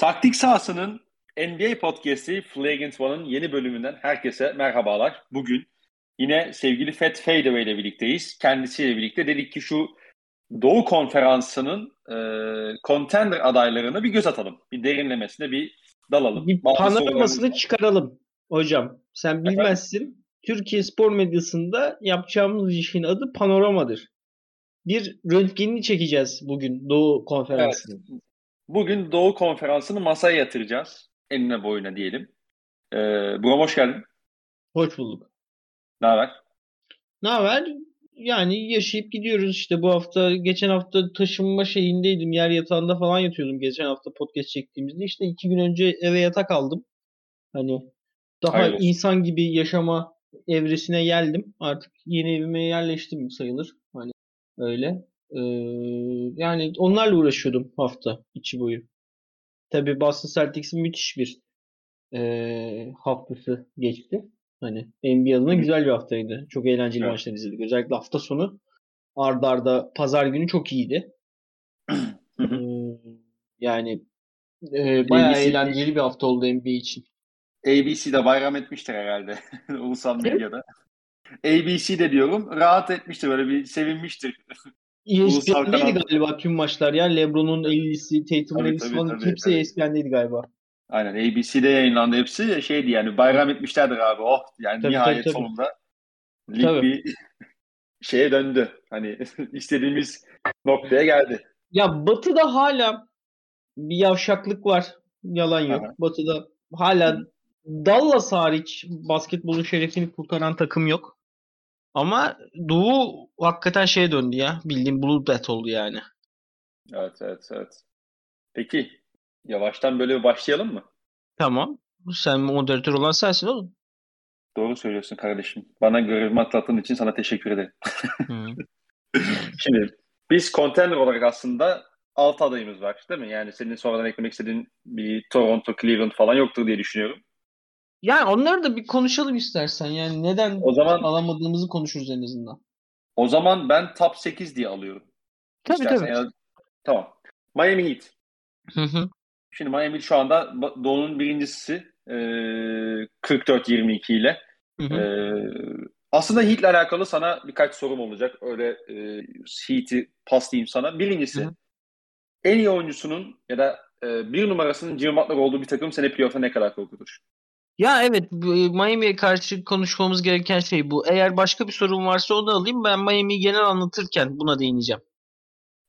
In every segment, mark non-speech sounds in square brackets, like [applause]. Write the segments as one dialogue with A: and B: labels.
A: Taktik sahasının NBA podcast'i Flagrant One'ın yeni bölümünden herkese merhabalar. Bugün yine sevgili Fat Fadeaway ile birlikteyiz. Kendisiyle birlikte dedik ki şu Doğu Konferansı'nın e, contender adaylarını bir göz atalım. Bir derinlemesine bir dalalım.
B: Bir panoramasını çıkaralım hocam. Sen bilmezsin. Evet. Türkiye spor medyasında yapacağımız işin adı panoramadır. Bir röntgenini çekeceğiz bugün Doğu Konferansı'nın. Evet.
A: Bugün Doğu Konferansı'nı masaya yatıracağız. Eline boyuna diyelim. Ee, Buram hoş geldin.
B: Hoş bulduk.
A: Ne haber?
B: Ne haber? Yani yaşayıp gidiyoruz işte bu hafta geçen hafta taşınma şeyindeydim yer yatağında falan yatıyordum geçen hafta podcast çektiğimizde işte iki gün önce eve yatak aldım hani daha Hayır. insan gibi yaşama evresine geldim artık yeni evime yerleştim sayılır hani öyle ee, yani onlarla uğraşıyordum hafta içi boyu. Tabi Boston Celtics'in müthiş bir e, haftası geçti. Hani NBA adına güzel bir haftaydı. Çok eğlenceli evet. maçlar izledik. Özellikle hafta sonu ardarda arda pazar günü çok iyiydi. ee, yani e, bayağı ABC, eğlenceli bir hafta oldu NBA için.
A: ABC'de bayram etmiştir herhalde. [laughs] Ulusal medyada. ABC de diyorum rahat etmiştir böyle bir sevinmiştir. [laughs]
B: ESPN'deydi galiba tüm maçlar ya. LeBron'un 50'si, Tatum'un 50'si falan hepsi. ESPN'deydi galiba.
A: Aynen ABC'de yayınlandı hepsi. Şeydi yani bayram etmişlerdir abi. Oh yani tabii, nihayet tabii, tabii. sonunda lig tabii. bir şeye döndü. Hani [laughs] istediğimiz noktaya geldi.
B: Ya Batı'da hala bir yavşaklık var. Yalan yok. Aha. Batı'da hala Dallas hariç basketbolun şerefini kurtaran takım yok. Ama Doğu hakikaten şeye döndü ya. Bildiğim Blue Death oldu yani.
A: Evet evet evet. Peki yavaştan böyle bir başlayalım mı?
B: Tamam. Sen moderatör olan sensin oğlum.
A: Doğru söylüyorsun kardeşim. Bana görevimi atlattığın için sana teşekkür ederim. [laughs] Şimdi biz contender olarak aslında 6 adayımız var değil mi? Yani senin sonradan eklemek istediğin bir Toronto, Cleveland falan yoktur diye düşünüyorum.
B: Yani onları da bir konuşalım istersen. Yani neden o zaman, alamadığımızı konuşuruz en azından.
A: O zaman ben top 8 diye alıyorum.
B: Tabii istersen. tabii. Yani,
A: tamam. Miami Heat. Hı hı. Şimdi Miami şu anda Doğu'nun birincisi e, 44-22 ile. Hı hı. E, aslında Heat'le alakalı sana birkaç sorum olacak. Öyle e, Heat'i paslayayım sana. Birincisi hı hı. en iyi oyuncusunun ya da e, bir numarasının Jimmy Butler olduğu bir takım seni playoff'a ne kadar korkutur?
B: Ya evet Miami'ye karşı konuşmamız gereken şey bu. Eğer başka bir sorun varsa onu alayım. Ben Miami'yi genel anlatırken buna değineceğim.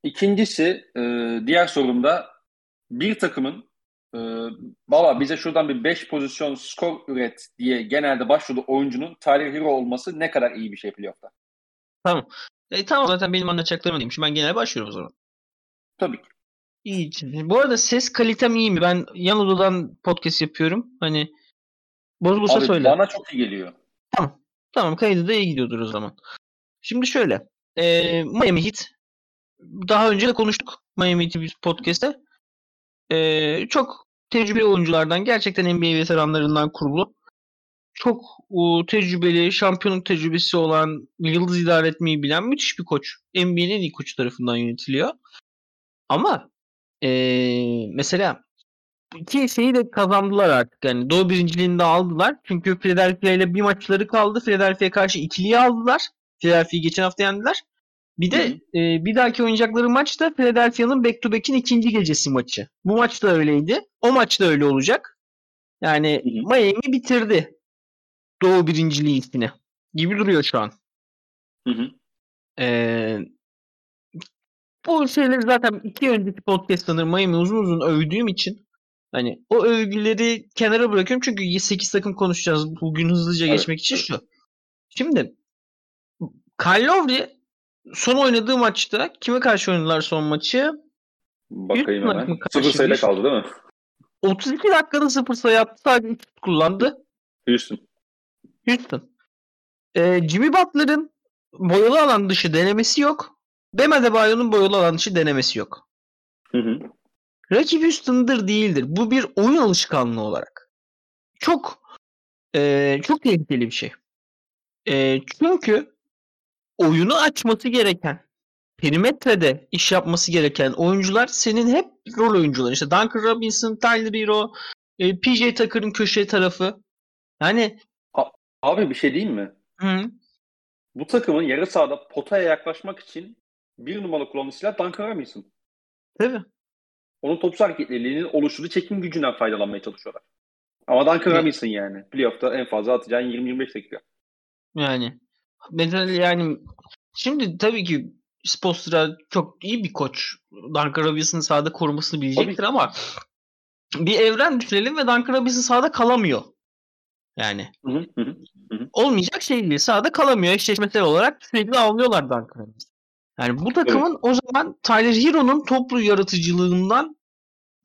A: İkincisi e, diğer sorumda bir takımın e, baba bize şuradan bir 5 pozisyon skor üret diye genelde başvurduğu oyuncunun Tyler Hero olması ne kadar iyi bir şey playoff'ta.
B: Tamam. E, tamam zaten benim anlatacaklarım değilmiş. Ben genel başlıyorum o zaman.
A: Tabii ki.
B: İyi. Bu arada ses kalitem iyi mi? Ben yan odadan podcast yapıyorum. Hani Bozulursa Abi, söyle.
A: Bana çok iyi geliyor.
B: Tamam. Tamam kaydı da iyi gidiyordur o zaman. Şimdi şöyle. E, Miami Heat. Daha önce de konuştuk Miami Heat podcast'te. E, çok tecrübeli oyunculardan gerçekten NBA veteranlarından kurulu. Çok o, tecrübeli, şampiyonluk tecrübesi olan, yıldız idare etmeyi bilen müthiş bir koç. NBA'nin en iyi koçu tarafından yönetiliyor. Ama e, mesela iki şeyi de kazandılar artık. Yani Doğu birinciliğini de aldılar. Çünkü Philadelphia ile bir maçları kaldı. Philadelphia'ya karşı ikiliyi aldılar. Philadelphia'yı geçen hafta yendiler. Bir de e, bir dahaki oynayacakları maç da Philadelphia'nın back to back'in ikinci gecesi maçı. Bu maç da öyleydi. O maç da öyle olacak. Yani hı hı. Miami bitirdi. Doğu birinciliği ismini. Gibi duruyor şu an. Hı hı. Ee, bu şeyleri zaten iki önceki podcast sanırım Miami uzun uzun övdüğüm için Hani o övgüleri kenara bırakıyorum çünkü 8 takım konuşacağız bugün hızlıca evet. geçmek için şu. Şimdi Kyle Lowry son oynadığı maçta kime karşı oynadılar son maçı?
A: Bakayım hemen. Sıfır sayıda kaldı değil mi?
B: 32 dakikada sıfır sayı yaptı. Sadece 3 kullandı.
A: Houston.
B: Houston. Ee, Jimmy Butler'ın boyalı alan dışı denemesi yok. Bam Adebayo'nun boyalı alan dışı denemesi yok. Hı hı rakip üstündür değildir. Bu bir oyun alışkanlığı olarak. Çok e, çok tehlikeli bir şey. E, çünkü oyunu açması gereken perimetrede iş yapması gereken oyuncular senin hep rol oyuncuları. İşte Duncan Robinson, Tyler Hero, e, PJ Tucker'ın köşe tarafı. Yani
A: abi bir şey diyeyim mi?
B: Hı.
A: Bu takımın yarı sahada potaya yaklaşmak için bir numaralı kullanılan silah Duncan Robinson.
B: Tabii.
A: Onun topsuz hareketliliğinin oluşturduğu çekim gücünden faydalanmaya çalışıyorlar. Ama Duncan Robinson yani. Playoff'ta en fazla atacağın 20-25 dakika.
B: Yani mesela yani şimdi tabii ki Spostra çok iyi bir koç. Duncan Robinson'ın sahada korumasını bilecektir tabii. ama bir evren düşünelim ve Duncan Robinson sahada kalamıyor. Yani.
A: Hı hı hı. hı.
B: Olmayacak şey değil. Sahada kalamıyor. Eşleşmesel olarak sürekli avlıyorlar Duncan Robinson. Yani bu takımın evet. o zaman Tyler Hero'nun toplu yaratıcılığından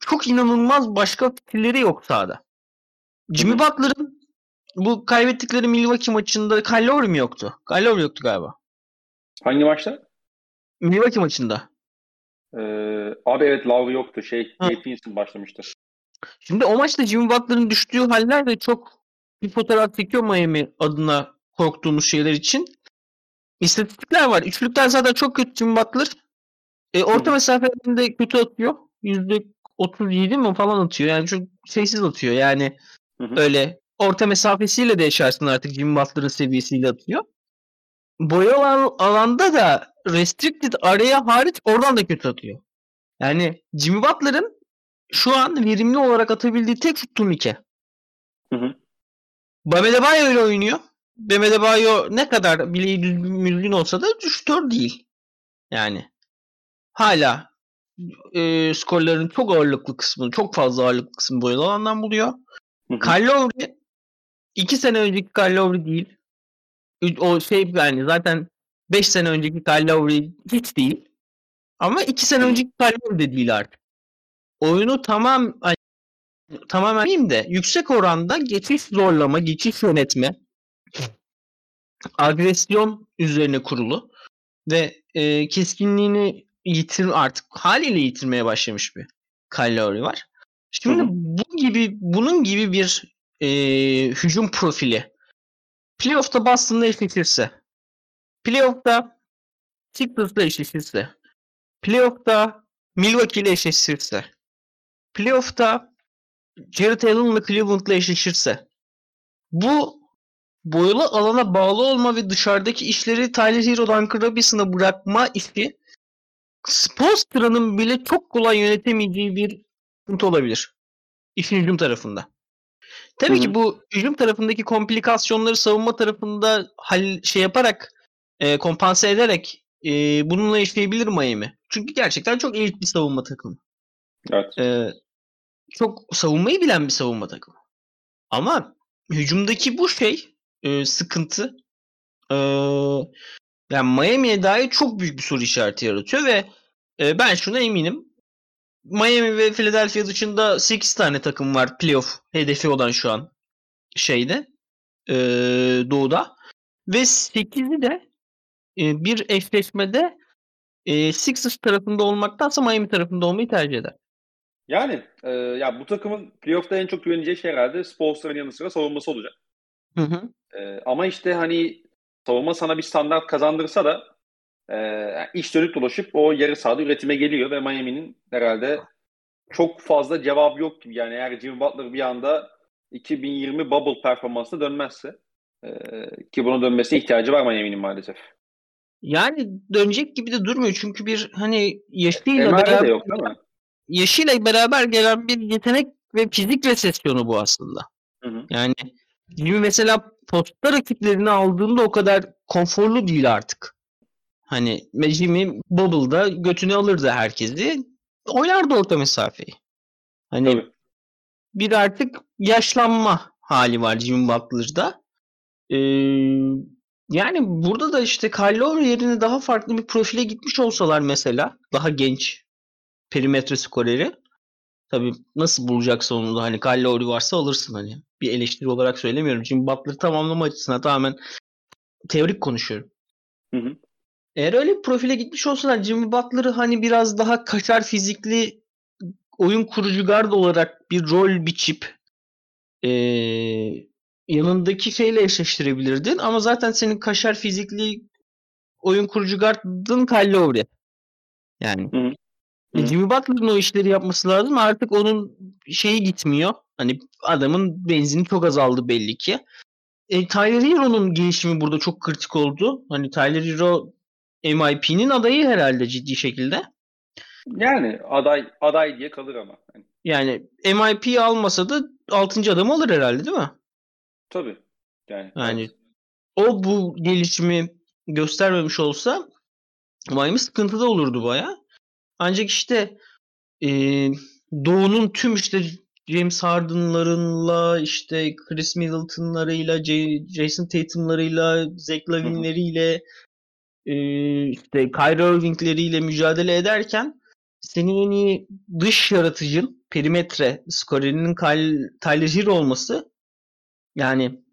B: çok inanılmaz başka fikirleri yok sahada. Jimmy Butler'ın bu kaybettikleri Milwaukee maçında Kyle Lowry mi yoktu? Kyle Lowry yoktu galiba.
A: Hangi maçta?
B: Milwaukee maçında.
A: Ee, abi evet Lowry yoktu. Şey, Nathan başlamıştı.
B: Şimdi o maçta Jimmy Butler'ın düştüğü haller de çok bir fotoğraf çekiyor Miami adına korktuğumuz şeyler için. İstatistikler var. Üçlükten zaten çok kötü Butler. E, orta mesafelerinde kötü atıyor. %37 mi falan atıyor. Yani çok şeysiz atıyor. Yani Hı hı. öyle orta mesafesiyle de yaşarsın artık Jimmy Butler'ın seviyesiyle atıyor. Boya alanda da restricted araya hariç oradan da kötü atıyor. Yani Jimmy Butler'ın şu an verimli olarak atabildiği tek şut turnike.
A: Hı hı.
B: Bam Adebayo oynuyor. Bam Adebayo ne kadar bileği düzgün olsa da şutör değil. Yani hala e, skorların çok ağırlıklı kısmını, çok fazla ağırlıklı kısmını boyalı alandan buluyor. Kyle Lowry iki sene önceki Kyle Lowry değil. O şey yani zaten 5 sene önceki Kyle Lowry hiç değil. Ama 2 sene önceki Kyle Lowry de değil artık. Oyunu tamam tamamen diyeyim de yüksek oranda geçiş zorlama, geçiş yönetme, agresyon üzerine kurulu ve e, keskinliğini yitir artık haliyle yitirmeye başlamış bir Lowry var. Şimdi Hı-hı. bu gibi bunun gibi bir e, hücum profili playoff'ta Boston'la eşleşirse playoff'ta Sixers'la eşleşirse playoff'ta Milwaukee ile eşleşirse playoff'ta Jared Allen'la Cleveland'la eşleşirse bu boyalı alana bağlı olma ve dışarıdaki işleri Tyler Hero, Duncan Robinson'a bırakma işi Spoelstra'nın bile çok kolay yönetemeyeceği bir sıkıntı olabilir. İşin hücum tarafında. Tabii Hı-hı. ki bu hücum tarafındaki komplikasyonları savunma tarafında hal şey yaparak e, kompanse ederek e, bununla yaşayabilir Miami. Çünkü gerçekten çok elit bir savunma takımı.
A: Evet.
B: E, çok savunmayı bilen bir savunma takımı. Ama hücumdaki bu şey e, sıkıntı e, yani Miami'ye dair çok büyük bir soru işareti yaratıyor ve e, ben şuna eminim. Miami ve Philadelphia dışında 8 tane takım var playoff hedefi olan şu an şeyde e, doğuda ve 8'i de e, bir eşleşmede e, Sixers tarafında olmaktansa Miami tarafında olmayı tercih eder.
A: Yani e, ya bu takımın playoff'ta en çok güveneceği şey herhalde Spolstra'nın yanı sıra savunması olacak.
B: Hı hı.
A: E, ama işte hani savunma sana bir standart kazandırsa da e, iş dönüp dolaşıp o yarı sahada üretime geliyor ve Miami'nin herhalde çok fazla cevabı yok gibi. Yani eğer Jimmy Butler bir anda 2020 bubble performansına dönmezse e, ki buna dönmesine ihtiyacı var Miami'nin maalesef.
B: Yani dönecek gibi de durmuyor çünkü bir hani yaşıyla beraber
A: yok değil mi?
B: yaşıyla beraber gelen bir yetenek ve fizik resesyonu bu aslında.
A: Hı hı.
B: Yani Jimmy mesela posta rakiplerini aldığında o kadar konforlu değil artık. Hani Jimmy Bubble'da götünü alırdı herkesi. Oynardı orta mesafeyi. Hani Tabii. bir artık yaşlanma hali var Jimmy Butler'da. Ee, yani burada da işte Kyle yerine daha farklı bir profile gitmiş olsalar mesela daha genç perimetre skoreri tabii nasıl bulacaksa onu da hani Lowry varsa alırsın hani bir eleştiri olarak söylemiyorum. Jimmy Butler'ı tamamlama açısından tamamen teorik konuşuyorum.
A: Hı hı.
B: Eğer öyle bir profile gitmiş olsalar Jimmy Butler'ı hani biraz daha kaçar fizikli oyun kurucu gard olarak bir rol biçip ee, yanındaki şeyle eşleştirebilirdin ama zaten senin kaşar fizikli oyun kurucu gardın Kyle Lowry. Yani Hı. Hı. Jimmy Butler'ın o işleri yapması lazım. Artık onun şeyi gitmiyor. Hani adamın benzini çok azaldı belli ki. E, Tyler Hero'nun gelişimi burada çok kritik oldu. Hani Tyler Hero MIP'nin adayı herhalde ciddi şekilde.
A: Yani aday aday diye kalır ama.
B: Yani MIP almasa da 6. adam olur herhalde değil mi?
A: Tabii. Yani,
B: yani evet. o bu gelişimi göstermemiş olsa Miami sıkıntıda olurdu baya. Ancak işte e, Doğu'nun tüm işte James Harden'larınla işte Chris Middleton'larıyla Jason Tatum'larıyla Zach Lavine'leriyle e, işte Kyrie Irving'leriyle mücadele ederken senin en iyi dış yaratıcın perimetre skorerinin Tyler Hero olması yani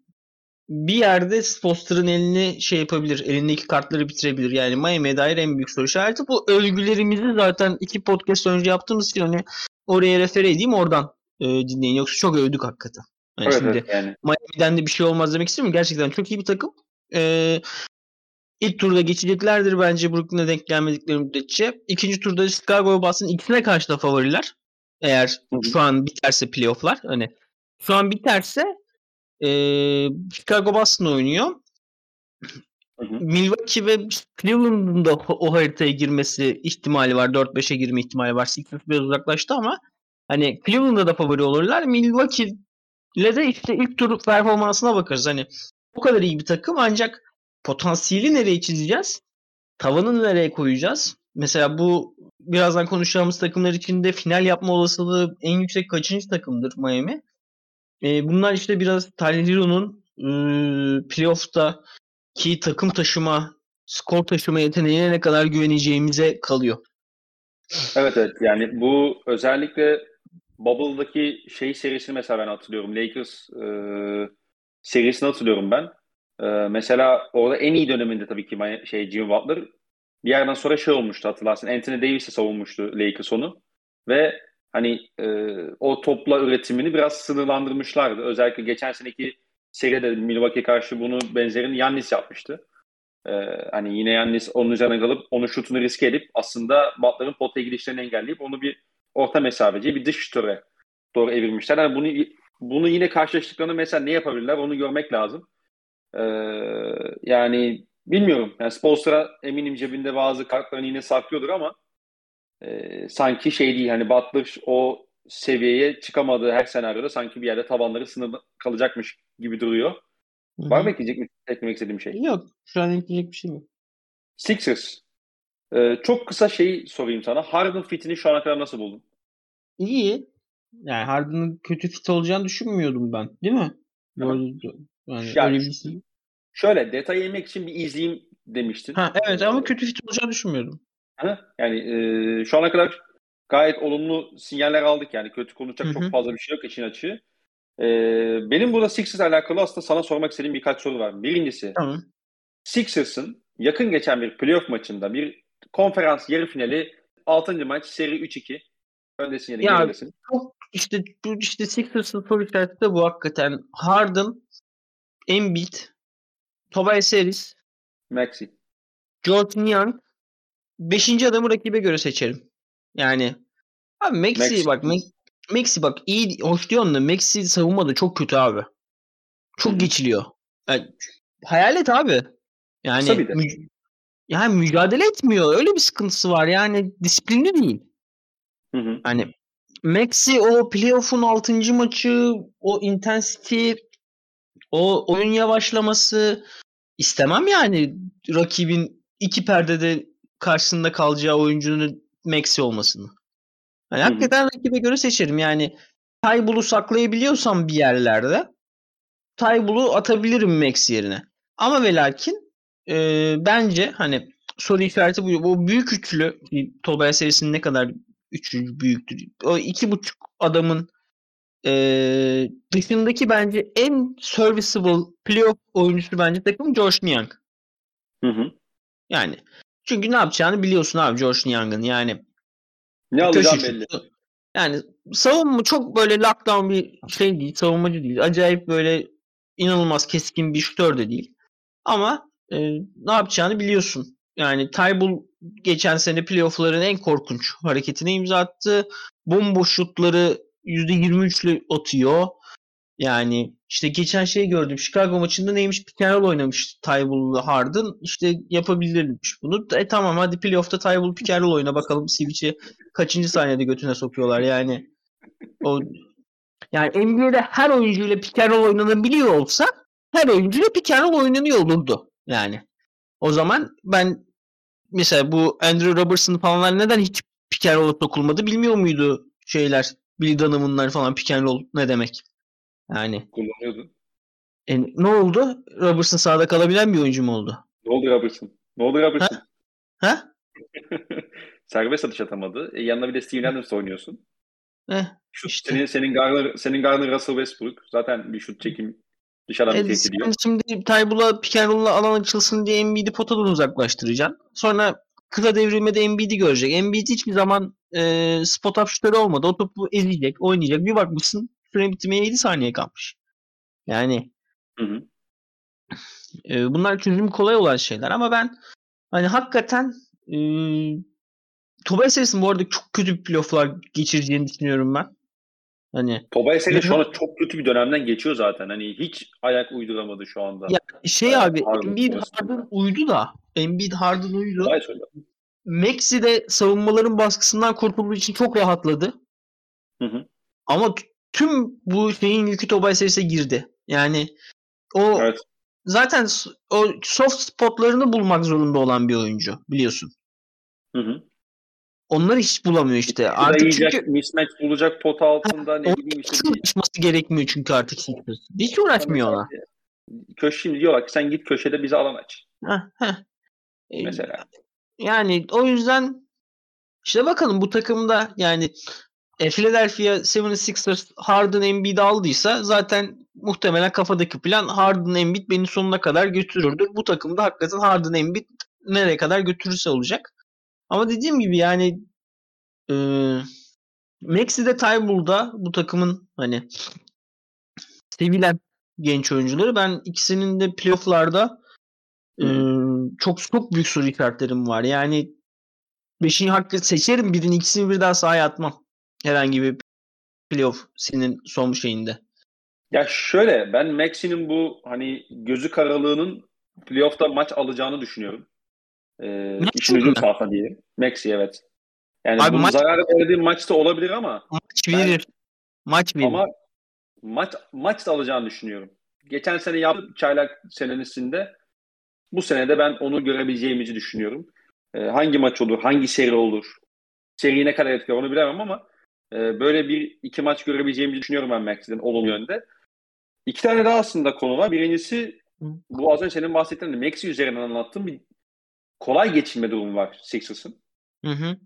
B: bir yerde Foster'ın elini şey yapabilir. Elindeki kartları bitirebilir. Yani Miami'ye dair en büyük soru işareti. Bu övgülerimizi zaten iki podcast önce yaptığımız için hani oraya refer edeyim oradan e, dinleyin. Yoksa çok övdük hakikaten. Yani evet, şimdi evet, yani. Miami'den de bir şey olmaz demek istemiyorum. Gerçekten çok iyi bir takım. E, ilk turda geçeceklerdir bence Brooklyn'e denk gelmedikleri müddetçe. İkinci turda Chicago Boston ikisine karşı da favoriler. Eğer Hı-hı. şu an biterse playofflar. Hani şu an biterse e, Chicago Boston oynuyor. Hı-hı. Milwaukee ve Cleveland'ın da o haritaya girmesi ihtimali var. 4-5'e girme ihtimali var. Sixers biraz uzaklaştı ama hani Cleveland'da da favori olurlar. Milwaukee ile de işte ilk tur performansına bakarız. Hani o kadar iyi bir takım ancak potansiyeli nereye çizeceğiz? Tavanı nereye koyacağız? Mesela bu birazdan konuşacağımız takımlar içinde final yapma olasılığı en yüksek kaçıncı takımdır Miami? E, bunlar işte biraz Tyler Hero'nun e, playoff'ta ki takım taşıma, skor taşıma yeteneğine ne kadar güveneceğimize kalıyor.
A: Evet evet yani bu özellikle Bubble'daki şey serisini mesela ben hatırlıyorum. Lakers e, serisini hatırlıyorum ben. E, mesela orada en iyi döneminde tabii ki şey Jimmy Butler bir yerden sonra şey olmuştu hatırlarsın. Anthony Davis'e savunmuştu Lakers onu. Ve hani e, o topla üretimini biraz sınırlandırmışlardı. Özellikle geçen seneki seride Milwaukee karşı bunu benzerini Yannis yapmıştı. E, hani yine Yannis onun üzerine kalıp onun şutunu riske edip aslında Butler'ın potaya gidişlerini engelleyip onu bir orta mesafeci bir dış şutöre doğru evirmişler. Yani bunu bunu yine karşılaştıklarında mesela ne yapabilirler onu görmek lazım. Ee, yani bilmiyorum. Yani Spolstra eminim cebinde bazı kartlarını yine saklıyordur ama e, sanki şey değil hani Butler o seviyeye çıkamadığı her senaryoda sanki bir yerde tavanları sınırlı kalacakmış gibi duruyor. Hı-hı. Var mı ekleyecek mi? Eklemek istediğim şey?
B: Yok. Şu an ekleyecek bir şey yok.
A: Sixers. Ee, çok kısa şey sorayım sana. Harden fitini şu ana kadar nasıl buldun?
B: İyi. Yani Harden'ın kötü fit olacağını düşünmüyordum ben. Değil mi? Bu
A: yani, yani öyle bir şey. Şöyle detay yemek için bir izleyeyim demiştin.
B: Ha, evet ama kötü fit olacağını düşünmüyordum.
A: Yani e, şu ana kadar gayet olumlu sinyaller aldık yani kötü konuşacak Hı-hı. çok fazla bir şey yok işin açığı. E, benim burada Sixers alakalı aslında sana sormak istediğim birkaç soru var. Birincisi tamam. Sixers'ın yakın geçen bir playoff maçında bir konferans yarı finali 6. maç seri 3-2 öndesin ya da geridesin.
B: Çok işte bu işte Sixers'ın soru işareti de bu hakikaten. Harden, Embiid, Tobias Harris,
A: Maxi,
B: Jordan Young, beşinci adamı rakibe göre seçerim. Yani abi Maxi, Maxi. bak Maxi bak iyi hoş diyorsun da Maxi savunmada çok kötü abi. Çok Hı-hı. geçiliyor. Yani, hayalet abi. Yani mü- yani mücadele etmiyor. Öyle bir sıkıntısı var. Yani disiplinli değil. Hı hı. Hani Maxi o playoff'un 6. maçı, o intensity, o oyun yavaşlaması istemem yani rakibin iki perdede karşısında kalacağı oyuncunun Maxi olmasını. Yani Hı-hı. hakikaten rakibe göre seçerim. Yani Taybul'u saklayabiliyorsam bir yerlerde Taybul'u atabilirim Max yerine. Ama ve lakin e, bence hani soru işareti bu. O büyük üçlü Tolbaya serisinin ne kadar üçüncü büyüktür. O iki buçuk adamın e, dışındaki bence en serviceable playoff oyuncusu bence takım Josh Niang. Hı hı. Yani çünkü ne yapacağını biliyorsun abi Josh Niang'ın yani.
A: Ne alacağım belli.
B: Yani savunma çok böyle lockdown bir şey değil. Savunmacı değil. Acayip böyle inanılmaz keskin bir şutör de değil. Ama e, ne yapacağını biliyorsun. Yani Tybull geçen sene playoff'ların en korkunç hareketine imza attı. Bomboş şutları %23'lü atıyor. Yani işte geçen şey gördüm. Chicago maçında neymiş? Pick and roll oynamış Tybull'la Harden. İşte yapabilirmiş bunu. E tamam hadi playoff'ta Tybull pick oyna bakalım Sivic'i kaçıncı saniyede götüne sokuyorlar yani. O yani NBA'de her oyuncuyla pick and roll oynanabiliyor olsa her oyuncuyla pick oynanıyor olurdu. Yani. O zaman ben mesela bu Andrew Robertson falanlar neden hiç pick and roll'a sokulmadı bilmiyor muydu şeyler Billy Donovan'lar falan pick ne demek? Yani.
A: Kullanıyordu.
B: E, ne oldu? Robertson sahada kalabilen bir oyuncu mu oldu?
A: Ne oldu Robertson? Ne oldu Robertson?
B: Ha? ha? [laughs]
A: Serbest atış atamadı. E, yanına bir de Steven Adams oynuyorsun.
B: Eh,
A: Şut,
B: işte.
A: senin, senin Garner, senin Garner Russell Westbrook. Zaten bir şut çekim dışarıdan
B: E,
A: bir tehdit ediyor.
B: şimdi Tybull'a pick and roll'la alan açılsın diye Embiid'i potadan uzaklaştıracaksın. Sonra kısa devrilmede Embiid'i görecek. Embiid hiçbir zaman e, spot up şutları olmadı. O topu ezecek, oynayacak. Bir bakmışsın süre bitmeye 7 saniye kalmış. Yani
A: Hı hı.
B: e, bunlar çözüm kolay olan şeyler ama ben hani hakikaten e, Tobias Harris'in bu arada çok kötü bir playoff'lar geçireceğini düşünüyorum ben. Hani
A: Tobias Harris
B: Hı
A: şu anda çok kötü bir dönemden geçiyor zaten. Hani hiç ayak uyduramadı şu anda.
B: ya şey
A: Evet,
B: abi
A: Harden
B: Embiid. Harden uydu da Embiid Harden uydu. Maxi de savunmaların baskısından kurtulduğu için çok rahatladı.
A: Hı hı.
B: Ama tüm bu şeyin yükü Tobias Harris'e girdi. Yani o
A: Evet.
B: zaten o soft spotlarını bulmak zorunda olan bir oyuncu biliyorsun.
A: Hı hı.
B: Onları hiç bulamıyor işte.
A: Artık yiyecek,
B: çünkü
A: mismatch bulacak pot altında ne
B: onun
A: bileyim işte
B: uğraşması gerekmiyor çünkü artık Sixers. Hiç uğraşmıyor ona.
A: Köşe diyorlar ki sen git köşede bize alan aç.
B: Heh, heh. E,
A: Mesela.
B: Yani o yüzden işte bakalım bu takımda yani e, Philadelphia 76ers Harden Embiid aldıysa zaten muhtemelen kafadaki plan Harden Embiid beni sonuna kadar götürürdür. Bu takımda hakikaten Harden Embiid nereye kadar götürürse olacak. Ama dediğim gibi yani e, Maxi de Tybull'da bu takımın hani sevilen genç oyuncuları. Ben ikisinin de playoff'larda e, çok çok büyük soru işaretlerim var. Yani beşinci hakkı seçerim birini ikisini birden sahaya atmam. Herhangi bir playoff senin son şeyinde.
A: Ya şöyle ben Maxi'nin bu hani gözü karalığının playoff'ta maç alacağını düşünüyorum. Ee, işin ucum sahada diye. Maxi evet. Yani
B: Abi
A: bunun
B: maç-
A: zarar verdiği maçta olabilir ama
B: Maç
A: Ben-.
B: Maç verir.
A: ama maç maç da alacağını düşünüyorum. Geçen sene yaptı çaylak senenisinde bu senede ben onu görebileceğimizi düşünüyorum. Ee, hangi maç olur, hangi seri olur, seri ne kadar etkiler onu bilemem ama e, böyle bir iki maç görebileceğimizi düşünüyorum ben Maxi'den olumlu yönde. İki tane daha aslında konu var. Birincisi bu az önce senin bahsettiğin de Maxi üzerinden anlattığım bir kolay geçilme durumu var Sixers'ın.
B: Hı hı.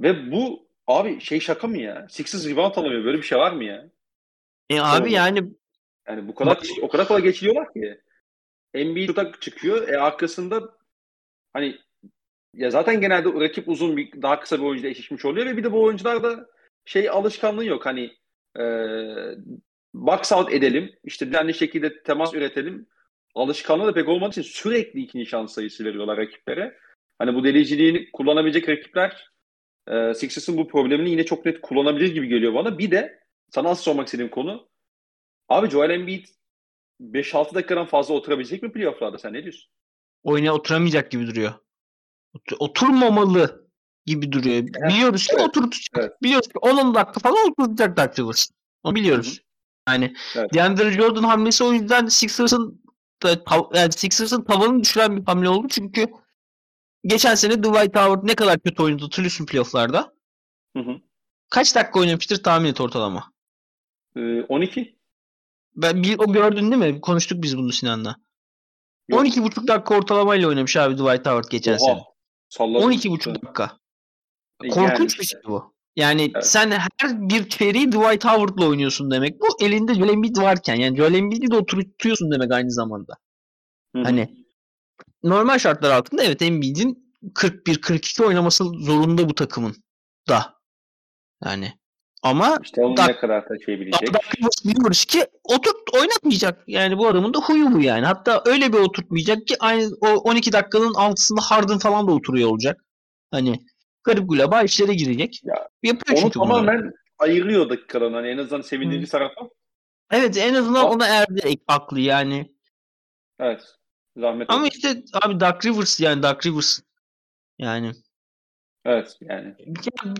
A: Ve bu abi şey şaka mı ya? Sixers rebound alamıyor. Böyle bir şey var mı ya?
B: E abi
A: Doğru.
B: yani
A: Yani bu kadar o kadar kolay geçiliyorlar ki. Embiid şuta çıkıyor. E arkasında hani ya zaten genelde rakip uzun bir daha kısa bir oyuncuyla eşleşmiş oluyor ve bir de bu oyuncularda şey alışkanlığı yok. Hani e, box out edelim. işte düzenli şekilde temas üretelim. Alışkanlığı da pek olmadığı için sürekli ikinci şans sayısı veriyorlar rakiplere. Hani bu deliciliğini kullanabilecek rakipler e, Sixers'ın bu problemini yine çok net kullanabilir gibi geliyor bana. Bir de sana asıl sormak istediğim konu abi Joel Embiid 5-6 dakikadan fazla oturabilecek mi playoff'larda? Sen ne diyorsun?
B: oyuna oturamayacak gibi duruyor. Ot- oturmamalı gibi duruyor. Biliyoruz ki
A: evet,
B: oturtacak.
A: evet.
B: Biliyoruz ki 10 dakika falan oturtacak Dark Rivers. Onu biliyoruz. Yani
A: Evet.
B: DeAndre Jordan hamlesi o yüzden Sixers'ın yani Sixers'ın tavanını düşüren bir hamle oldu çünkü geçen sene Dwight Howard ne kadar kötü oynadı hatırlıyorsun playoff'larda.
A: Hı hı.
B: Kaç dakika oynamıştır tahmin et ortalama.
A: Ee, 12?
B: Ben bir, o gördün değil mi? Konuştuk biz bunu Sinan'la.
A: Yok.
B: 12,5 dakika ortalamayla oynamış abi Dwight Howard geçen sene.
A: Oha. Salladım.
B: 12,5 dakika.
A: Yani
B: Korkunç bir şey bu. Yani
A: Evet.
B: sen her bir çeyreği Dwight Howard'la oynuyorsun demek. Bu elinde Joel Embiid varken yani Joel Embiid'i de oturtuyorsun demek aynı zamanda.
A: Hı hı.
B: Hani normal şartlar altında evet Embiid'in 41-42 oynaması zorunda bu takımın da. Yani Ama
A: işte onu ne kadar taşıyabilecek?
B: Biliyoruz ki oturt oynatmayacak. Yani bu adamın da huyu bu yani. Hatta öyle bir oturtmayacak ki aynı o 12 dakikanın altısında Harden falan da oturuyor olacak. Hani garip gulaba işlere girecek.
A: Ya, Yapıyor onu tamamen bunları. ayırıyor dakikadan. Hani en azından sevindirici tarafı.
B: Evet en azından ona erdi aklı yani.
A: Evet. Zahmet
B: Ama olsun. işte abi Duck Rivers yani Duck Rivers. Yani.
A: Evet yani.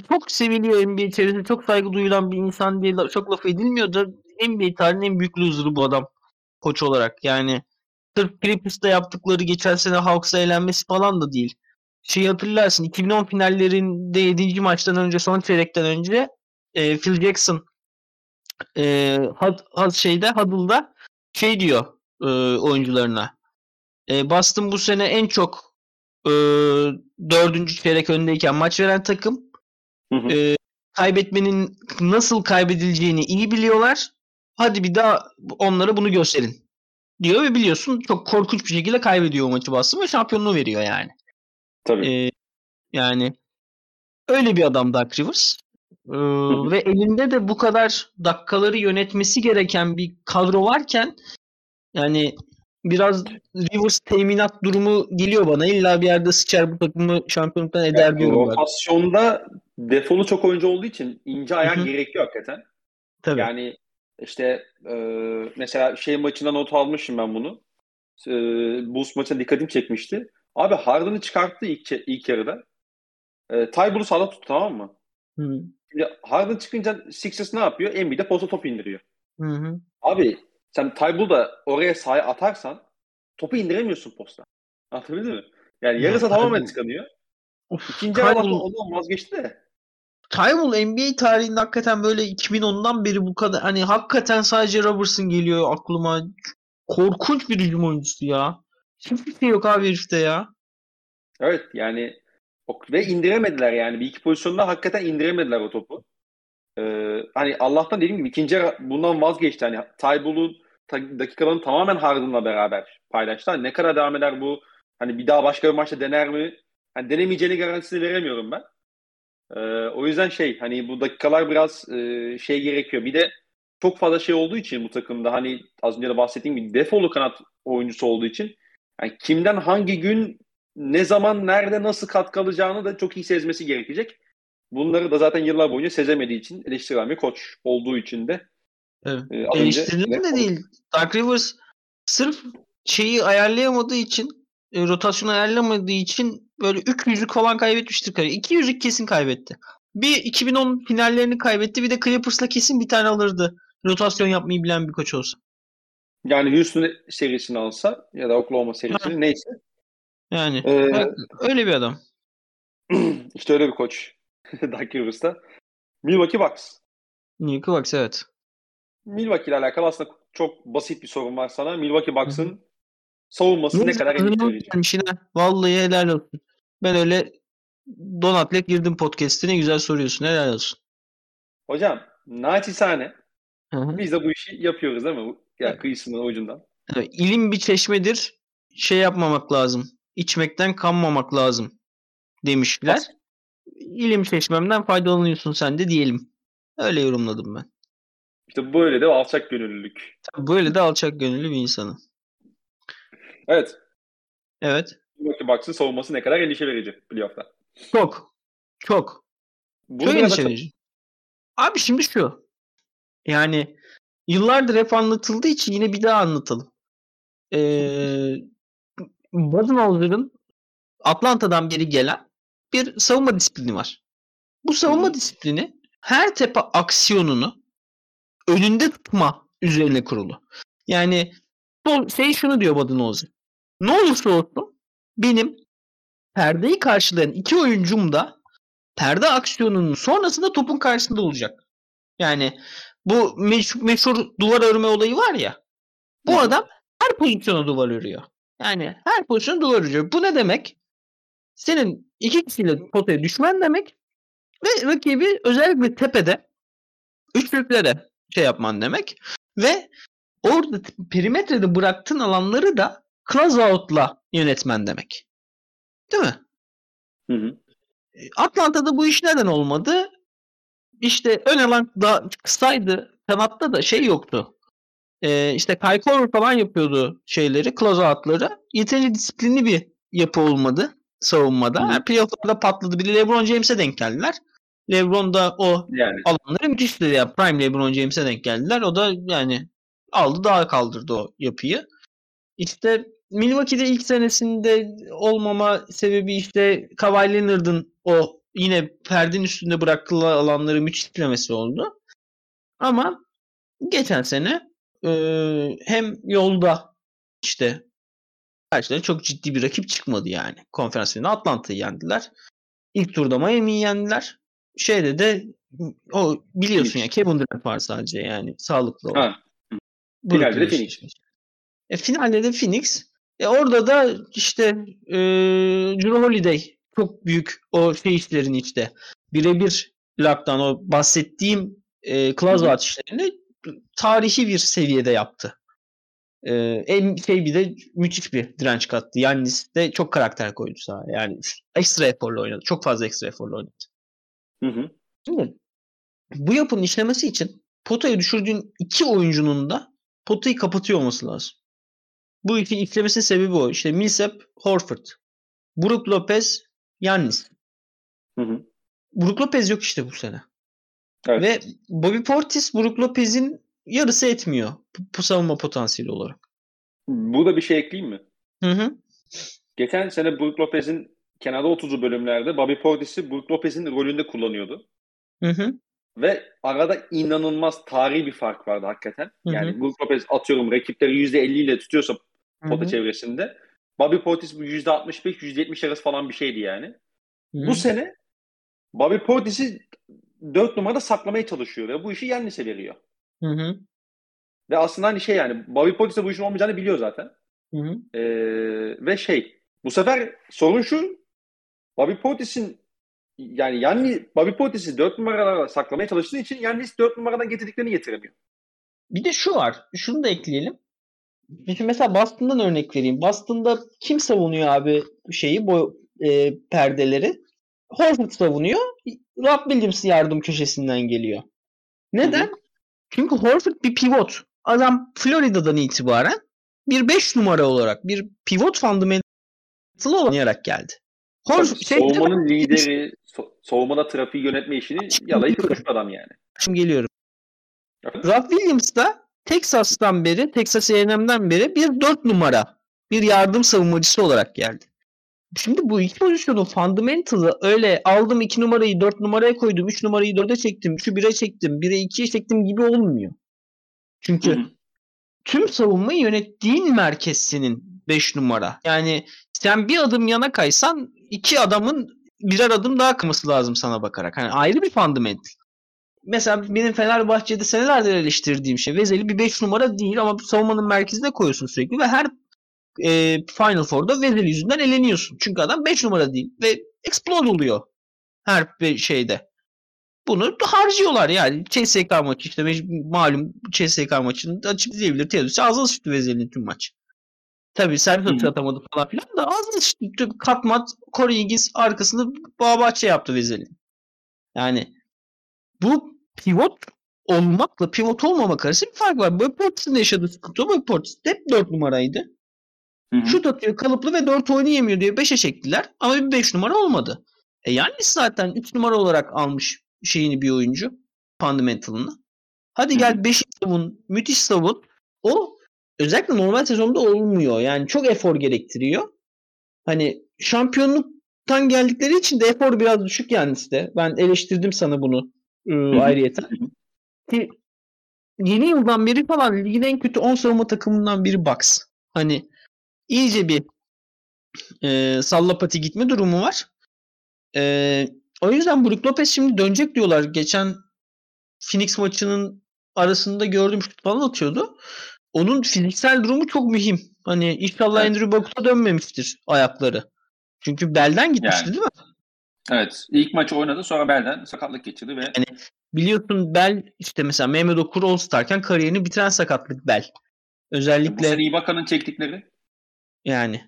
B: Çok seviliyor NBA içerisinde. Çok saygı duyulan bir insan değil. Çok laf edilmiyor da NBA tarihinin en büyük loser'ı bu adam. Koç olarak. Yani sırf Clippers'ta yaptıkları geçen sene Hawks'a eğlenmesi falan da değil. Şey hatırlarsın 2010 finallerinde 7. maçtan önce son çeyrekten önce e, Phil Jackson e, had, had şeyde Huddle'da şey diyor e, oyuncularına. E, Boston bu sene en çok e, dördüncü çeyrek öndeyken maç veren takım. Hı hı. E, kaybetmenin nasıl kaybedileceğini iyi biliyorlar. Hadi bir daha onlara bunu gösterin. Diyor ve biliyorsun çok korkunç bir şekilde kaybediyor o maçı Boston ve şampiyonluğu veriyor yani.
A: Tabii. E,
B: yani öyle bir adam Doug Rivers. Ee, ve elinde de bu kadar dakikaları yönetmesi gereken bir kadro varken yani biraz Rivers teminat durumu geliyor bana. İlla bir yerde sıçar bu takımı şampiyonluktan eder yani diyorum.
A: Rotasyonda defolu çok oyuncu olduğu için ince Hı-hı. gerekiyor hakikaten. Tabii. Yani işte e, mesela şey maçından not almışım ben bunu. E, Bulls maçına dikkatim çekmişti. Abi Harden'ı çıkarttı ilk, ilk yarıda. E, Tybull'u sağda tuttu tamam mı? Hı. Şimdi Harden çıkınca Sixers ne yapıyor? Embiid'e posta top indiriyor. Hı hı. Abi sen Tybull'u da oraya sahaya atarsan topu indiremiyorsun posta. Anlatabildim mi? Yani yarısı tamamen tıkanıyor. İkinci yarı ondan vazgeçti de.
B: Tybull NBA tarihinde hakikaten böyle 2010'dan beri bu kadar hani hakikaten sadece Robertson geliyor aklıma. Korkunç bir hücum oyuncusu ya. Hiçbir şey yok abi herifte ya.
A: Evet yani ve indiremediler yani. Bir iki pozisyonda hakikaten indiremediler o topu. Ee, hani Allah'tan dediğim gibi ikinci bundan vazgeçti. Hani Tybull'un dakikalarını tamamen Harden'la beraber paylaştı. Hani ne kadar devam eder bu? Hani bir daha başka bir maçta dener mi? Hani denemeyeceğini garantisini veremiyorum ben. Ee, o yüzden şey hani bu dakikalar biraz e, şey gerekiyor. Bir de çok fazla şey olduğu için bu takımda hani az önce de bahsettiğim gibi defolu kanat oyuncusu olduğu için yani kimden hangi gün ne zaman, nerede, nasıl katkı alacağını da çok iyi sezmesi gerekecek. Bunları da zaten yıllar boyunca sezemediği için eleştirilen bir koç olduğu için de
B: evet. e, eleştirilen de değil. Dark Rivers sırf şeyi ayarlayamadığı için e, rotasyonu ayarlamadığı için böyle 300'lük falan kaybetmiştir. 200'lük kesin kaybetti. Bir 2010 finallerini kaybetti. Bir de Clippers'la kesin bir tane alırdı. Rotasyon yapmayı bilen bir koç olsa.
A: Yani Houston serisini alsa ya da Oklahoma serisini neyse
B: yani ee, öyle bir adam. [clears throat]
A: İşte öyle bir koç. [laughs] Doug Rivers'ta. Milwaukee Bucks.
B: Milwaukee Bucks evet.
A: Milwaukee ile alakalı aslında çok basit bir sorun var sana. Milwaukee Bucks'ın savunması ne kadar
B: endişe Vallahi helal olsun. Ben öyle Donat'le girdim podcast'ine güzel soruyorsun. Helal olsun.
A: Hocam naçizane biz de bu işi yapıyoruz değil mi? Ya yani kıyısından ucundan.
B: Evet, ilim bir çeşmedir. Şey yapmamak lazım içmekten kanmamak lazım demişler. As- İlim çeşmemden faydalanıyorsun sen de diyelim. Öyle yorumladım ben.
A: İşte böyle de alçak gönüllülük.
B: Böyle de alçak gönüllü bir insanım.
A: Evet.
B: Evet.
A: Milwaukee Bucks'ın savunması ne kadar endişe verici playoff'ta.
B: Çok. Çok. Bunu çok endişe verici. Abi şimdi şu. Yani yıllardır hep anlatıldığı için yine bir daha anlatalım. Ee, Budenholzer'ın Atlanta'dan beri gelen bir savunma disiplini var. Bu savunma hmm. disiplini her tepe aksiyonunu önünde tutma üzerine kurulu. Yani şey şunu diyor Budenholzer. Ne olursa olsun benim perdeyi karşılayan iki oyuncum da perde aksiyonunun sonrasında topun karşısında olacak. Yani bu meşhur, meşhur duvar örme olayı var ya. Bu Hı. adam her pozisyona duvar örüyor. Yani her pozisyon duvar örüyor. Bu ne demek? Senin iki kişiyle potaya düşmen demek ve rakibi özellikle tepede üçlüklere şey yapman demek ve orada perimetrede bıraktığın alanları da close out'la yönetmen demek. Değil mi? Hı hı. Atlanta'da bu iş neden olmadı? İşte ön alan da kısaydı. Kanatta da şey yoktu. Ee, işte Kai Korver falan yapıyordu şeyleri, closeout'ları. Yeterince disiplinli bir yapı olmadı savunmada. Yani playoff'larda patladı. Bir de LeBron James'e denk geldiler. LeBron da o yani. alanları müthişti. Yani Prime LeBron James'e denk geldiler. O da yani aldı daha kaldırdı o yapıyı. İşte Milwaukee'de ilk senesinde olmama sebebi işte Kawhi Leonard'ın o yine perdenin üstünde bıraktığı alanları müthişlemesi oldu. Ama geçen sene e, hem yolda işte karşılarına çok ciddi bir rakip çıkmadı yani. Konferans finalinde Atlanta'yı yendiler. İlk turda Miami'yi yendiler. Şeyde de o biliyorsun ya Kevin Durant var sadece yani sağlıklı olan. Ha.
A: Finalde de Phoenix.
B: E, finalde de Phoenix. E, orada da işte e, Drew Holiday çok büyük o şey işlerini işte birebir lockdown o bahsettiğim e, closeout işlerini tarihi bir seviyede yaptı. E, en şey bir de müthiş bir direnç kattı. Yani de çok karakter koydu sahaya. Yani ekstra eforla oynadı. Çok fazla ekstra eforla oynadı.
A: Hı hı.
B: Şimdi bu yapının işlemesi için potaya düşürdüğün iki oyuncunun da potayı kapatıyor olması lazım. Bu iki işlemesinin sebebi o. İşte Millsap, Horford. Brook Lopez, Yannis.
A: Hı hı.
B: Brook Lopez yok işte bu sene.
A: Evet.
B: Ve Bobby Portis Brook Lopez'in yarısı etmiyor. Bu savunma potansiyeli olarak.
A: Bu da bir şey ekleyeyim mi?
B: Hı hı.
A: Geçen sene Brook Lopez'in kenarda 30'u bölümlerde Bobby Portis'i Brook Lopez'in rolünde kullanıyordu.
B: Hı hı.
A: Ve arada inanılmaz tarihi bir fark vardı hakikaten. Hı hı. Yani Brook Lopez atıyorum rakipleri %50 ile tutuyorsa pota çevresinde. Bobby Portis bu %65-%70 arası falan bir şeydi yani. Hı. Bu sene Bobby Portis'i 4 numarada saklamaya çalışıyor ve bu işi Yannis'e veriyor.
B: Hı hı.
A: Ve aslında hani şey yani Bobby Portis'e bu işin olmayacağını biliyor zaten.
B: Hı hı.
A: Ee, ve şey bu sefer sorun şu Bobby Portis'in yani yani Bobby Portis'i 4 numaralara saklamaya çalıştığı için Yannis 4 numaradan getirdiklerini getiremiyor.
B: Bir de şu var. Şunu da ekleyelim. Mesela Boston'dan örnek vereyim. Boston'da kim savunuyor abi şeyi bu e, perdeleri? Horford savunuyor. Rob Williams yardım köşesinden geliyor. Neden? Hı hı. Çünkü Horford bir pivot. Adam Florida'dan itibaren bir 5 numara olarak bir pivot fundamental oynayarak geldi.
A: Horford şey savunmanın lideri, so- savunmada trafiği yönetme işini yalayıp tutmuş adam yani.
B: Şimdi geliyorum. Rob Williams da Texas'tan beri, Texas A&M'den beri bir 4 numara bir yardım savunmacısı olarak geldi. Şimdi bu iki pozisyonun fundamental'ı öyle aldım 2 numarayı 4 numaraya koydum, 3 numarayı 4'e çektim, 3'ü 1'e çektim, 1'e 2'ye çektim gibi olmuyor. Çünkü tüm savunmayı yönettiğin merkez senin 5 numara. Yani sen bir adım yana kaysan iki adamın birer adım daha kıması lazım sana bakarak. Hani ayrı bir fundamental mesela benim Fenerbahçe'de senelerdir eleştirdiğim şey Vezeli bir 5 numara değil ama savunmanın merkezine koyuyorsun sürekli ve her e, Final Four'da Vezeli yüzünden eleniyorsun. Çünkü adam 5 numara değil ve explode oluyor her bir şeyde. Bunu harcıyorlar yani. CSK maçı işte malum CSK maçını açıp izleyebilir. Teodos'u ağzına sıçtı Vezeli'nin tüm maç. Tabii servis atamadı falan filan da ağzına sıçtı. Katmat, Corey Higgins arkasında Bağbahçe yaptı Vezeli. Yani bu pivot olmakla pivot olmamak arasında bir fark var. Boy Portis'in yaşadığı sıkıntı Boy Portis hep 4 numaraydı. Hı-hı. Şut atıyor kalıplı ve 4 oynayamıyor diye 5'e çektiler. Ama bir 5 numara olmadı. E yani zaten 3 numara olarak almış şeyini bir oyuncu. Fundamental'ını. Hadi gel 5 savun. Müthiş savun. O özellikle normal sezonda olmuyor. Yani çok efor gerektiriyor. Hani şampiyonluktan geldikleri için de efor biraz düşük yani işte. Ben eleştirdim sana bunu e, ayrıyeten. Ki yeni yıldan beri falan ligin en kötü 10 savunma takımından biri Bucks. Hani iyice bir e, sallapati gitme durumu var. E, o yüzden Brook Lopez şimdi dönecek diyorlar. Geçen Phoenix maçının arasında gördüm şut falan atıyordu. Onun fiziksel durumu çok mühim. Hani inşallah evet. Andrew Bogut'a dönmemiştir ayakları. Çünkü belden gitmişti yani. değil mi?
A: Evet. İlk maçı oynadı sonra belden sakatlık geçirdi ve
B: yani biliyorsun bel işte mesela Mehmet Okur All Star'ken kariyerini bitiren sakatlık bel. Özellikle bu
A: sene Ibaka'nın çektikleri.
B: Yani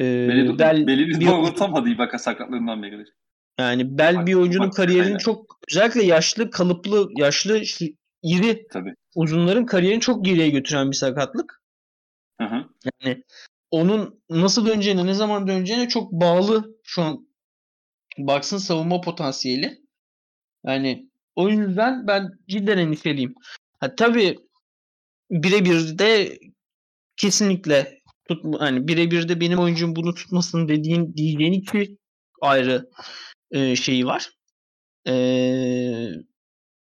A: e, beli, bel belini bir... doğrultamadı Ibaka sakatlığından beridir.
B: Yani bel bir oyuncunun kariyerini çok özellikle yaşlı, kalıplı, yaşlı, iri Tabii. uzunların kariyerini çok geriye götüren bir sakatlık.
A: Hı hı.
B: Yani onun nasıl döneceğine, ne zaman döneceğine çok bağlı şu an Bucks'ın savunma potansiyeli. Yani o yüzden ben cidden endişeliyim. Ha, tabii birebir de kesinlikle tut hani birebir de benim oyuncum bunu tutmasın dediğin diyeceğin iki ayrı e, şeyi var. E,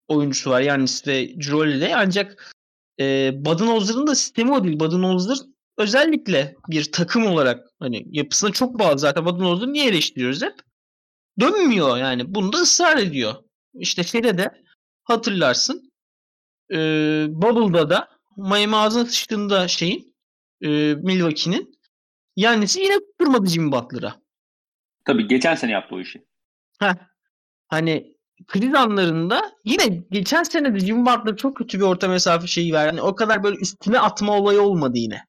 B: oyuncusu var. Yani ve Cirolli'de ancak e, Budenholzer'ın da sistemi o değil. Budenholzer özellikle bir takım olarak hani yapısına çok bağlı zaten Budenholzer'ı niye eleştiriyoruz hep? Dönmüyor yani. Bunda ısrar ediyor. İşte şeyde de hatırlarsın e, Bubble'da da Miami ağzına sıçtığında şeyin e, Milwaukee'nin Yannis'i yine tutturmadı Jimmy Butler'a.
A: Tabii geçen sene yaptı o işi.
B: Heh. Hani kriz anlarında yine geçen sene de Jimmy Butler çok kötü bir orta mesafe şeyi verdi. Yani o kadar böyle üstüne atma olayı olmadı yine.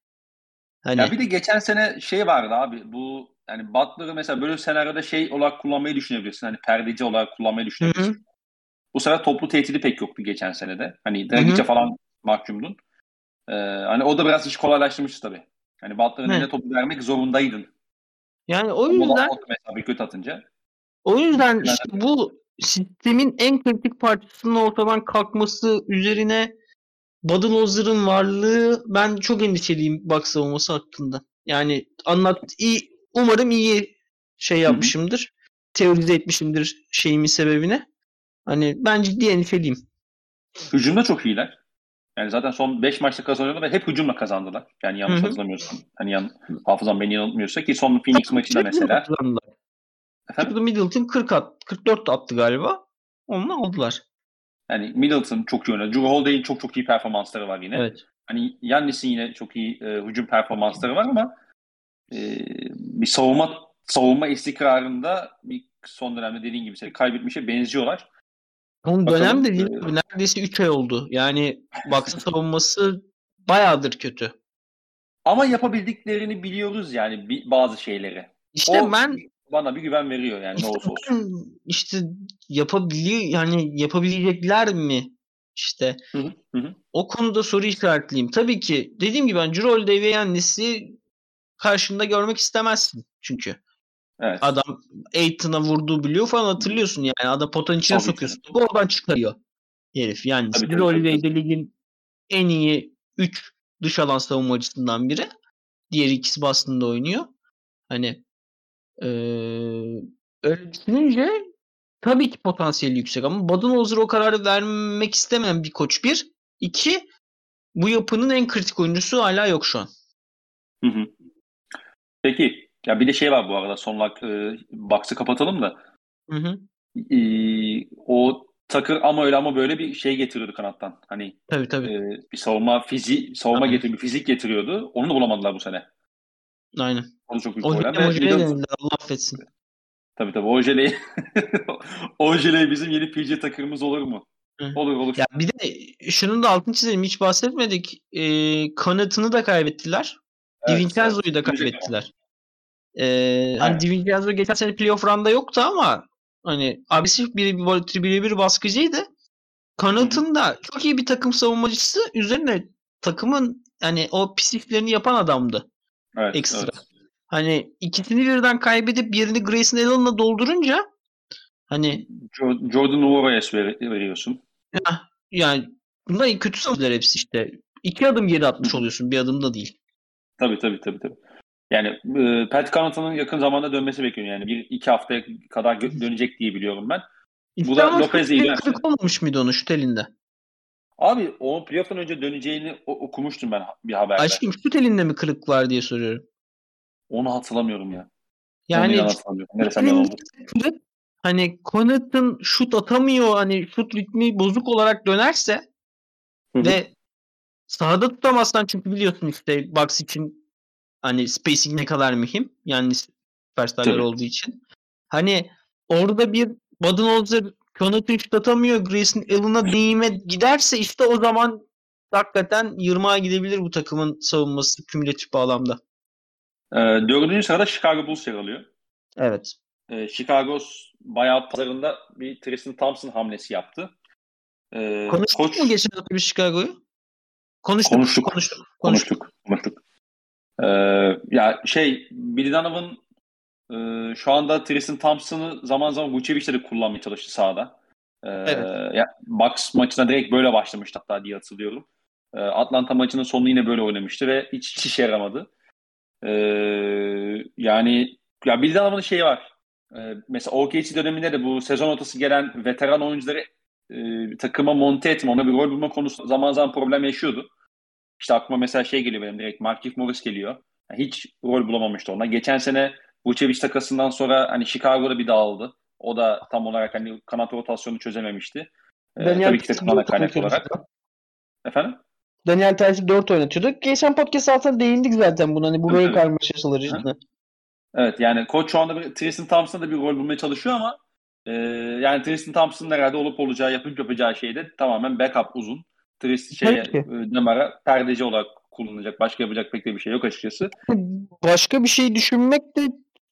A: Hani... Ya bir de geçen sene şey vardı abi bu yani Butler'ı mesela böyle senaryoda şey olarak kullanmayı düşünebilirsin. Hani perdeci olarak kullanmayı düşünebilirsin. Hı-hı. Bu sefer toplu tehdidi pek yoktu geçen senede. Hani Dragic'e falan mahkumdun. Ee, hani o da biraz iş kolaylaştırmıştı tabii. Hani Butler'ın eline topu vermek zorundaydın.
B: Yani o yüzden
A: mesela kötü atınca.
B: O yüzden işte bu sistemin en kritik parçasının ortadan kalkması üzerine Budenholzer'ın varlığı ben çok endişeliyim Bucks savunması hakkında. Yani anlat iyi umarım iyi şey yapmışımdır. Hı-hı. Teorize etmişimdir şeyimin sebebine. Hani ben ciddi endişeliyim.
A: Hücumda çok iyiler. Yani zaten son 5 maçta kazanıyorlar ve hep hücumla kazandılar. Yani yanlış Hı-hı. hatırlamıyorsam. Hani yan, hafızam beni yanıltmıyorsa ki son Phoenix maçında mesela.
B: Efendim? Middleton 40 at, 44 attı galiba. Onu aldılar.
A: Yani Middleton çok iyi oynadı. Drew Holiday'in çok çok iyi performansları var yine. Evet. Hani Yannis'in yine çok iyi e, hücum performansları var ama e, bir savunma savunma istikrarında bir son dönemde dediğin gibi kaybetmişe benziyorlar.
B: Onun dönem de değil. E, neredeyse 3 ay oldu. Yani Bucks'ın [laughs] savunması bayağıdır kötü.
A: Ama yapabildiklerini biliyoruz yani bazı şeyleri.
B: İşte o, ben
A: bana bir güven veriyor yani işte, ne olursa olsun.
B: İşte yapabiliyor yani yapabilecekler mi? İşte
A: hı hı, hı.
B: o konuda soru işaretliyim. Tabii ki dediğim gibi ben Cirol ve Yannis'i karşında görmek istemezsin çünkü.
A: Evet.
B: Adam Aiton'a vurduğu biliyor falan hatırlıyorsun yani. Adam potanın içine tabii sokuyorsun. Ki. Oradan çıkarıyor herif. Yani Cirol de ligin en iyi 3 dış alan savunmacısından biri. Diğer ikisi Boston'da oynuyor. Hani ee, öyle düşününce tabii ki potansiyeli yüksek ama Budenholzer o kararı vermek istemeyen bir koç bir. İki, bu yapının en kritik oyuncusu hala yok şu an.
A: Hı hı. Peki. Ya bir de şey var bu arada. Son olarak e, box'ı kapatalım da.
B: Hı hı.
A: E, o Takır ama öyle ama böyle bir şey getiriyordu kanattan. Hani
B: tabii, tabii.
A: E, bir savunma fizi savunma getiriyor, bir fizik getiriyordu. Onu da bulamadılar bu sene.
B: Aynen.
A: O da çok büyük
B: problem. Ojele'ye denildi. Allah affetsin.
A: Tabii tabii Ojele'yi Ojele [laughs] bizim yeni PG takımımız olur mu? Hı. Olur olur.
B: Ya bir de şunun da altını çizelim. Hiç bahsetmedik. Ee, kanatını da kaybettiler. Evet, Divincenzo'yu evet. da kaybettiler. Ee, hani Divincenzo geçen sene playoff runda yoktu ama hani abisi bir bir, bir, baskıcıydı. Kanatın da çok iyi bir takım savunmacısı. Üzerine takımın hani o pisliklerini yapan adamdı.
A: Evet,
B: ekstra.
A: Evet.
B: Hani ikisini birden kaybedip birini Grayson Allen'la doldurunca hani
A: Jordan Uvarayes veriyorsun.
B: Ya, yani bunlar kötü savunucular hepsi işte. İki adım geri atmış oluyorsun. Bir adım da değil.
A: Tabii tabii tabii. tabii. Yani e, Pat Connaughton'ın yakın zamanda dönmesi bekleniyor. Yani bir iki haftaya kadar dönecek diye biliyorum ben.
B: Bu da Lopez'e iyi kırık olmamış mıydı onun şut elinde?
A: Abi o playoff'tan önce döneceğini okumuştum ben bir haberde.
B: Aşkım şut elinde mi kırık var diye soruyorum.
A: Onu hatırlamıyorum ya.
B: Yani kırık, hani Connaughton şut atamıyor hani şut ritmi bozuk olarak dönerse Hı-hı. ve sahada tutamazsan çünkü biliyorsun işte box için hani spacing ne kadar mühim. Yani süperstarlar olduğu için. Hani orada bir Budenholzer Connaughton şut atamıyor. Grayson Allen'a değime giderse işte o zaman hakikaten yırmağa gidebilir bu takımın savunması kümülatif bağlamda.
A: E, dördüncü sırada Chicago Bulls yer alıyor.
B: Evet.
A: E, Chicago bayağı pazarında bir Tristan Thompson hamlesi yaptı.
B: Ee, konuştuk koç... mu geçen hafta bir Chicago'yu?
A: Konuştuk. Konuştuk. Konuştuk. Konuştuk. konuştuk. Ee, ya şey Billy Donovan e, şu anda Tristan Thompson'ı zaman zaman Vucevic'te de kullanmaya çalıştı sahada. Ee, evet. ya, Bucks maçına direkt böyle başlamıştı hatta diye hatırlıyorum. Ee, Atlanta maçının sonunu yine böyle oynamıştı ve hiç, hiç işe yaramadı. Ee, yani ya Billy Donovan'ın şeyi var. Ee, mesela OKC döneminde de bu sezon ortası gelen veteran oyuncuları e, takıma monte etme, ona bir rol bulma konusu zaman zaman problem yaşıyordu. İşte aklıma mesela şey geliyor benim direkt Markif Morris geliyor. Yani hiç rol bulamamıştı ona. Geçen sene Vucevic takasından sonra hani Chicago'da bir dağıldı. O da tam olarak hani kanat rotasyonu çözememişti. Ee, tabii ki takımdan kaynaklı olarak. Efendim?
B: Daniel Tice'i 4 oynatıyorduk. Geçen podcast altında değindik zaten buna. Hani bu böyle karmaşasalar işte.
A: Evet yani koç şu anda bir, Tristan Thompson'a da bir rol bulmaya çalışıyor ama e, yani Tristan Thompson'ın herhalde olup olacağı, yapıp yapacağı şey de tamamen backup uzun. Tristan şeye, Demar'a perdeci olarak kullanılacak. Başka yapacak pek de bir şey yok açıkçası. [laughs]
B: Başka bir şey düşünmek de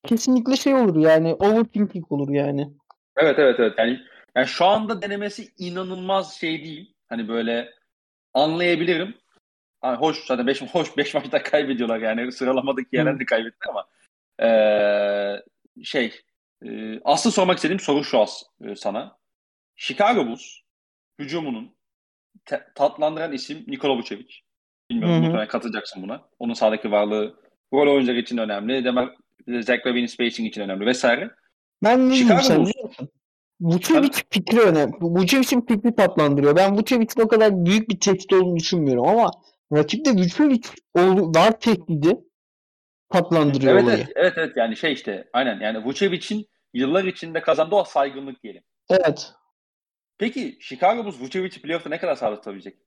B: kesinlikle şey olur yani overthinking olur yani.
A: Evet evet evet. Yani, yani şu anda denemesi inanılmaz şey değil. Hani böyle anlayabilirim. Yani hoş zaten 5 [laughs] hoş 5 maçta kaybediyorlar yani sıralamadaki yerlerde kaybetti ama ee, şey e, asıl sormak istediğim soru şu as e, sana. Chicago Bulls hücumunun tatlandıran isim Nikola Vucevic. Bilmiyorum muhtemelen katılacaksın buna. Onun sahadaki varlığı rol oyuncuları için önemli. Demek Zach Lavine'in spacing için önemli vesaire.
B: Ben ne diyeyim sen Vucevic fikri önemli. Vucevic'in fikri tatlandırıyor. Ben Vucevic'in o kadar büyük bir tehdit olduğunu düşünmüyorum ama rakipte Vucevic var tehdidi tatlandırıyor
A: evet,
B: olayı.
A: Evet, evet, evet. Yani şey işte aynen yani Vucevic'in yıllar içinde kazandığı o saygınlık diyelim.
B: Evet.
A: Peki Chicago Bulls Vucevic'i playoff'ta ne kadar sağda tutabilecek?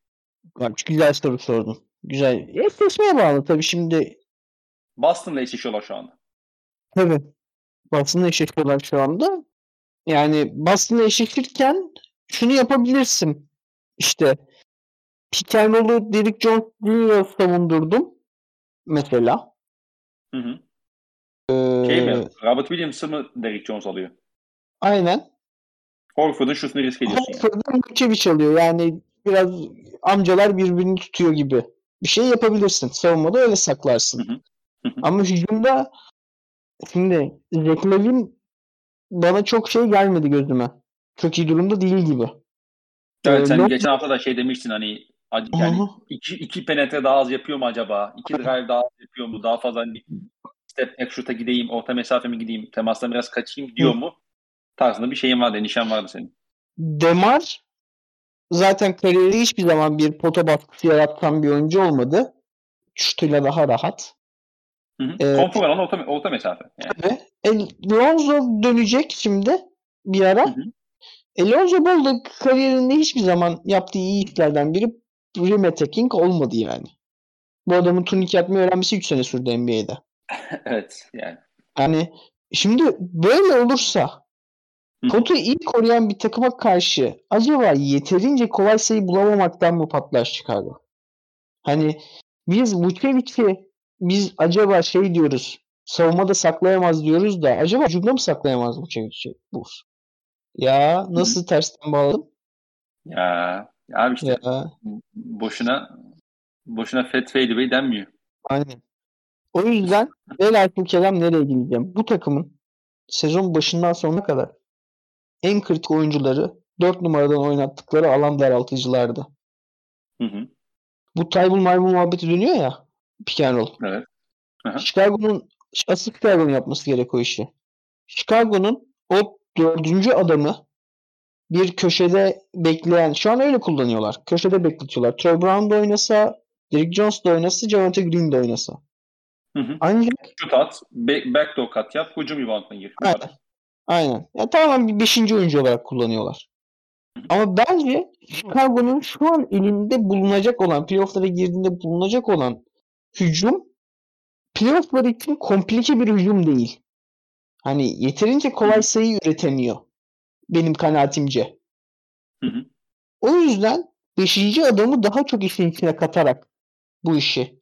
B: Bak güzel soru sordun. Güzel. Eşleşmeye bağlı tabii şimdi.
A: Boston'la eşleşiyorlar şu anda.
B: Tabii. Boston'la eşleşiyorlar şu anda. Yani Boston'la eşleşirken şunu yapabilirsin. İşte pick and roll'u Derrick Jones Jr. savundurdum. Mesela.
A: Hı hı. Ee, şey mi? Robert Williams'ı mı Derrick Jones alıyor?
B: Aynen.
A: Horford'un şutunu risk ediyorsun.
B: Horford'un yani. Vucevic alıyor. Yani biraz amcalar birbirini tutuyor gibi. Bir şey yapabilirsin. Savunmada öyle saklarsın. Hı hı. Ama hücumda şimdi Zach Lavin bana çok şey gelmedi gözüme. Çok iyi durumda değil gibi.
A: Evet sen ee, geçen hafta da şey demiştin hani yani iki, iki penetre daha az yapıyor mu acaba? İki drive daha az yapıyor mu? Daha fazla hani step back shoot'a gideyim, orta mesafeme gideyim, temastan biraz kaçayım diyor Hı. mu? Tarzında bir şeyin vardı, nişan vardı senin.
B: Demar zaten kariyeri hiçbir zaman bir pota baskısı yaratan bir oyuncu olmadı. Şutuyla daha rahat.
A: Hı hı. Ee, Konfor alan orta, orta mesafe.
B: Yani. Tabii. E, Lonzo dönecek şimdi bir ara. Hı hı. E, Lonzo Ball da kariyerinde hiçbir zaman yaptığı iyi işlerden biri rim attacking olmadı yani. Bu adamın turnik yapmayı öğrenmesi 3 sene sürdü NBA'de. [laughs]
A: evet yani.
B: Yani şimdi böyle olursa potu iyi koruyan bir takıma karşı acaba yeterince kolay sayı bulamamaktan mı patlar Chicago? Hani biz Vucevic'i biz acaba şey diyoruz savunmada saklayamaz diyoruz da acaba hücumda mı saklayamaz Vucevic'i Bulls? Ya nasıl Hı. tersten bağladım?
A: Ya, ya abi işte ya. boşuna boşuna Fade Bey denmiyor.
B: Aynen. O yüzden [laughs] velhasıl kelam nereye gideceğim? Bu takımın sezon başından sonuna kadar en kritik oyuncuları 4 numaradan oynattıkları alan daraltıcılardı.
A: Hı hı.
B: Bu Taybul Maybul muhabbeti dönüyor ya. Pick and roll.
A: Evet.
B: Chicago'nun asıl Chicago'nun yapması gerek o işi. Chicago'nun o dördüncü adamı bir köşede bekleyen, şu an öyle kullanıyorlar. Köşede bekletiyorlar. Troy Brown da oynasa, Derrick Jones da oynasa, Javante Green de oynasa.
A: Hı hı. Ancak Şut at, backdoor cut yap, hücum reboundına gir.
B: Aynen. Aynen. Ya tamamen bir beşinci oyuncu olarak kullanıyorlar. Ama bence Chicago'nun şu an elinde bulunacak olan, playoff'lara girdiğinde bulunacak olan hücum playoff'lar için komplike bir hücum değil. Hani yeterince kolay sayı üretemiyor. Benim kanaatimce.
A: Hı hı.
B: O yüzden 5. adamı daha çok işin içine katarak bu işi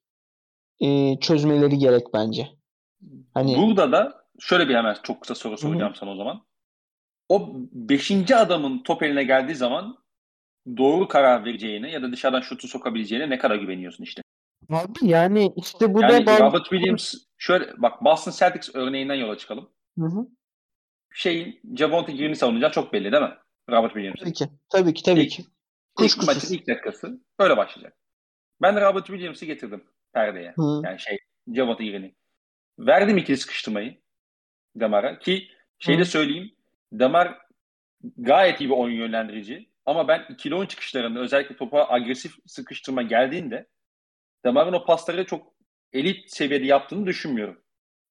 B: e, çözmeleri gerek bence.
A: Hani Burada da şöyle bir hemen çok kısa soru soracağım Hı-hı. sana o zaman. o beşinci adamın top eline geldiği zaman doğru karar vereceğine ya da dışarıdan şutu sokabileceğine ne kadar güveniyorsun işte.
B: Abi yani işte bu
A: yani
B: da bazı...
A: Robert Williams şöyle bak Boston Celtics örneğinden yola çıkalım.
B: Hı hı.
A: Şeyin Javonte Green'i savunacağı çok belli değil mi? Robert Williams.
B: Tabii ki. Tabii ki. Tabii
A: ilk,
B: ki.
A: İlk maçın ilk dakikası böyle başlayacak. Ben Robert Williams'ı getirdim perdeye. Hı. Yani şey Javonte Green'i. Verdim ikili sıkıştırmayı Damar'a ki şeyde söyleyeyim Damar gayet iyi bir oyun yönlendirici. Ama ben ikili oyun çıkışlarında özellikle topa agresif sıkıştırma geldiğinde Damar'ın o pasları çok elit seviyede yaptığını düşünmüyorum.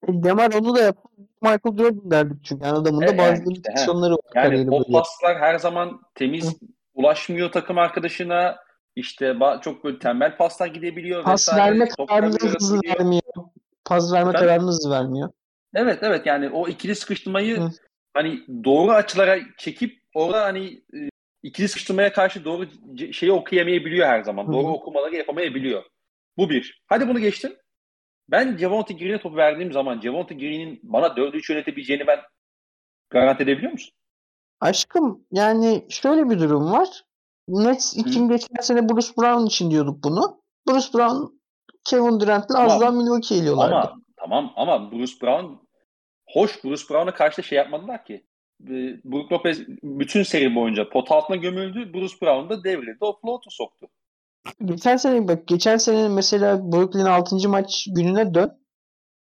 B: Demar onu da yaptı. Michael Jordan derdik çünkü. Yani adamın da bazı yani işte, var.
A: Yani o paslar her zaman temiz Hı. ulaşmıyor takım arkadaşına. İşte çok böyle tembel paslar gidebiliyor.
B: Pas vesaire. verme kararını hızlı vermiyor. Pas verme kararını hızlı vermiyor.
A: Evet evet yani o ikili sıkıştırmayı Hı. hani doğru açılara çekip orada hani e, ikili sıkıştırmaya karşı doğru şeyi okuyamayabiliyor her zaman. Hı. Doğru okumaları yapamayabiliyor. Bu bir. Hadi bunu geçtim. Ben Javonte Green'e topu verdiğim zaman Javonte Green'in bana 4-3 yönetebileceğini ben garanti edebiliyor musun?
B: Aşkım yani şöyle bir durum var. Nets için geçen sene Bruce Brown için diyorduk bunu. Bruce Brown Kevin Durant'le az daha Milwaukee eliyorlardı.
A: Ama tamam ama Bruce Brown hoş Bruce Brown'a karşı şey yapmadılar ki. Brook Lopez bütün seri boyunca pot altına gömüldü. Bruce Brown da devrildi. O float'u soktu.
B: Geçen sene bak geçen sene mesela Brooklyn 6. maç gününe dön.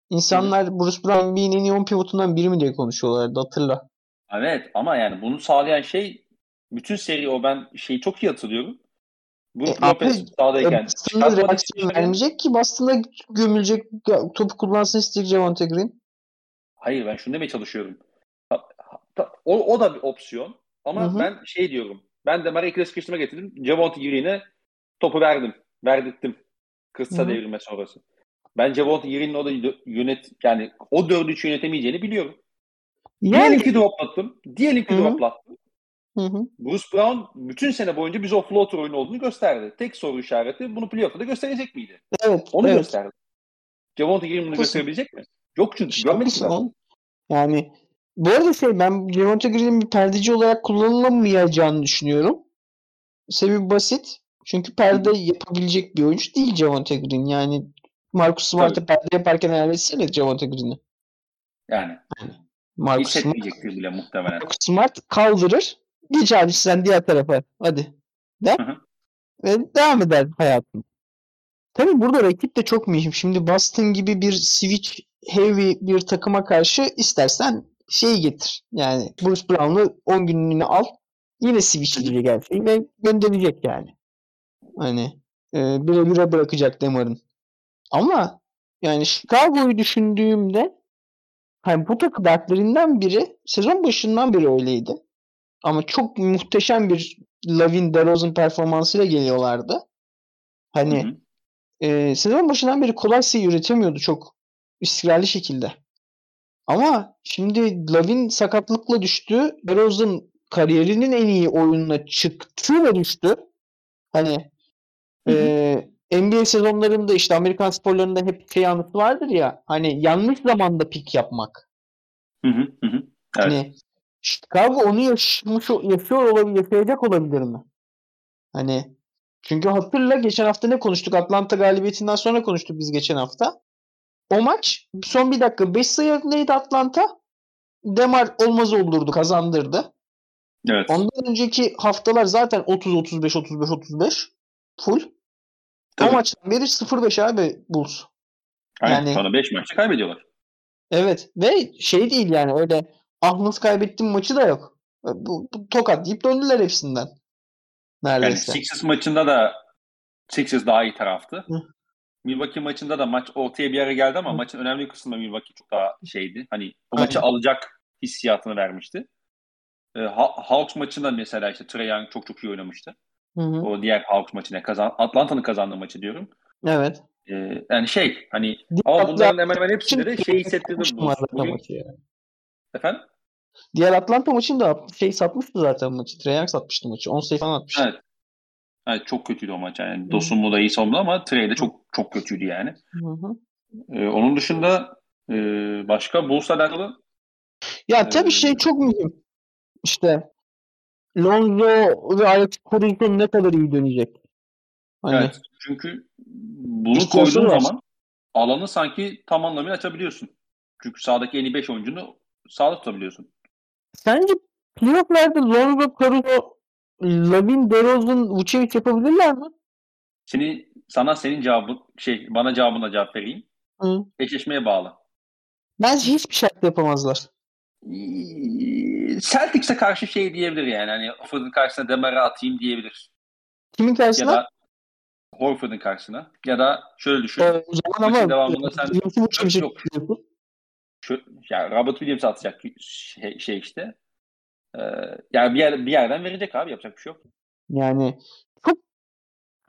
B: İnsanlar Hı. Bruce Brown bir en iyi 10 pivotundan biri mi diye konuşuyorlardı hatırla.
A: Evet ama yani bunu sağlayan şey bütün seri o ben şeyi çok iyi hatırlıyorum. Brook e, Lopez sahadayken
B: Boston'da reaksiyon vermeyecek ki Boston'da gömülecek topu kullansın isteyecek Javante Green.
A: Hayır ben şunu demeye çalışıyorum. O, o da bir opsiyon ama Hı-hı. ben şey diyorum. Ben de Marie sıkıştırma getirdim. Javante Green'e topu verdim. Verdirttim. Kısa devrilme sonrası. Ben Javonte Green'in o da yönet yani o dördü üç yönetemeyeceğini biliyorum. Yani... Diyelim ki droplattım. Diyelim ki Hı-hı. droplattım. Hı hı. Bruce Brown bütün sene boyunca bize o floater oyunu olduğunu gösterdi. Tek soru işareti bunu playoff'ta da gösterecek miydi?
B: Evet.
A: Onu
B: evet.
A: gösterdi. Javonte Green bunu gösterebilecek mi? Yok çünkü işte görmedik zaten.
B: Yani bu arada şey ben Javonte Green'in bir perdeci olarak kullanılamayacağını düşünüyorum. Sebebi basit. Çünkü perde yapabilecek bir oyuncu değil Javonte Green. Yani Marcus Smart'a perde yaparken hayal etsene Javonte Green'i.
A: Yani. Marcus Smart, bile muhtemelen. Marcus
B: Smart kaldırır. Geç abi sen diğer tarafa. Hadi. Der. Hı hı. Ve devam eder hayatın. Tabii burada rakip de çok mühim. Şimdi Boston gibi bir switch heavy bir takıma karşı istersen şeyi getir. Yani Bruce Brown'u 10 günlüğüne al. Yine switch'lice gelsin ve gönderecek yani. Hani e, bire bire bırakacak Demar'ın. Ama yani Chicago'yu düşündüğümde hani bu takı dertlerinden biri sezon başından beri öyleydi. Ama çok muhteşem bir Lavin DeRozan performansıyla geliyorlardı. Hani. E, sezon başından beri kolay sayı üretemiyordu çok istikrarlı şekilde. Ama şimdi Lavin sakatlıkla düştü. DeRozan kariyerinin en iyi oyununa çıktı ve düştü. Hani ee, NBA sezonlarında işte Amerikan sporlarında hep şey anısı vardır ya hani yanlış zamanda pik yapmak.
A: Hı hı hı. Evet.
B: Hani Chicago onu yaşamış, yaşıyor olabilir, yaşayacak olabilir mi? Hani çünkü hatırla geçen hafta ne konuştuk? Atlanta galibiyetinden sonra konuştuk biz geçen hafta. O maç son bir dakika 5 sayı önündeydi Atlanta. Demar olmaz oldurdu, kazandırdı.
A: Evet.
B: Ondan önceki haftalar zaten 30 35 35 35 full. Tabii. O maçtan beri 0-5 abi Bulls.
A: Aynen. Yani, sonra 5 maçta kaybediyorlar.
B: Evet ve şey değil yani öyle ah nasıl kaybettim maçı da yok. Bu, bu tokat deyip döndüler hepsinden.
A: Neredeyse. Yani Sixers maçında da Sixers daha iyi taraftı. Hı. Milwaukee maçında da maç ortaya bir yere geldi ama Hı. maçın önemli kısmında Milwaukee çok daha şeydi. Hani o maçı Aynen. alacak hissiyatını vermişti. E, Hawks maçında mesela işte Trae Young çok çok iyi oynamıştı. Hı hı. O diğer Hawks maçına kazan Atlanta'nın kazandığı maçı diyorum.
B: Evet.
A: Ee, yani şey hani Diğer ama bunların hemen hemen hepsinde de şey hissettirdim. Bu, bugün... Maçı yani. Efendim?
B: Diğer Atlanta maçında şey satmıştı zaten maçı. Young satmıştı maçı. 10 sayı falan atmıştı.
A: Evet. Evet çok kötüydü o maç yani. Dosunmu da iyi savundu ama Trey de çok çok kötüydü yani. Hı hı. Ee, onun dışında e, başka Bulls'la alakalı
B: ya tabii ee, şey çok mühim. işte Lonzo ve Alex Caruso ne kadar iyi dönecek?
A: Hani evet. Çünkü bunu koyduğun var. zaman alanı sanki tam anlamıyla açabiliyorsun. Çünkü sahadaki en iyi 5 oyuncunu sağda tutabiliyorsun.
B: Sence playoff'larda Lonzo, Caruso, Lavin, DeRozan, Vucevic yapabilirler mi?
A: Seni, sana senin cevabı şey bana cevabına cevap vereyim. Hı. Eşleşmeye bağlı.
B: Bence hiçbir şart yapamazlar.
A: Celtics'e karşı şey diyebilir yani. Hani Horford'un karşısına Demar'a atayım diyebilir.
B: Kimin karşısına?
A: Ya da Horford'un karşısına. Ya da şöyle düşün. Ee, o zaman ama devamında sen yok, yok. Şu, yani Robert Williams atacak şey, şey işte. Ee, yani bir, yer, bir yerden verecek abi yapacak bir şey yok.
B: Yani çok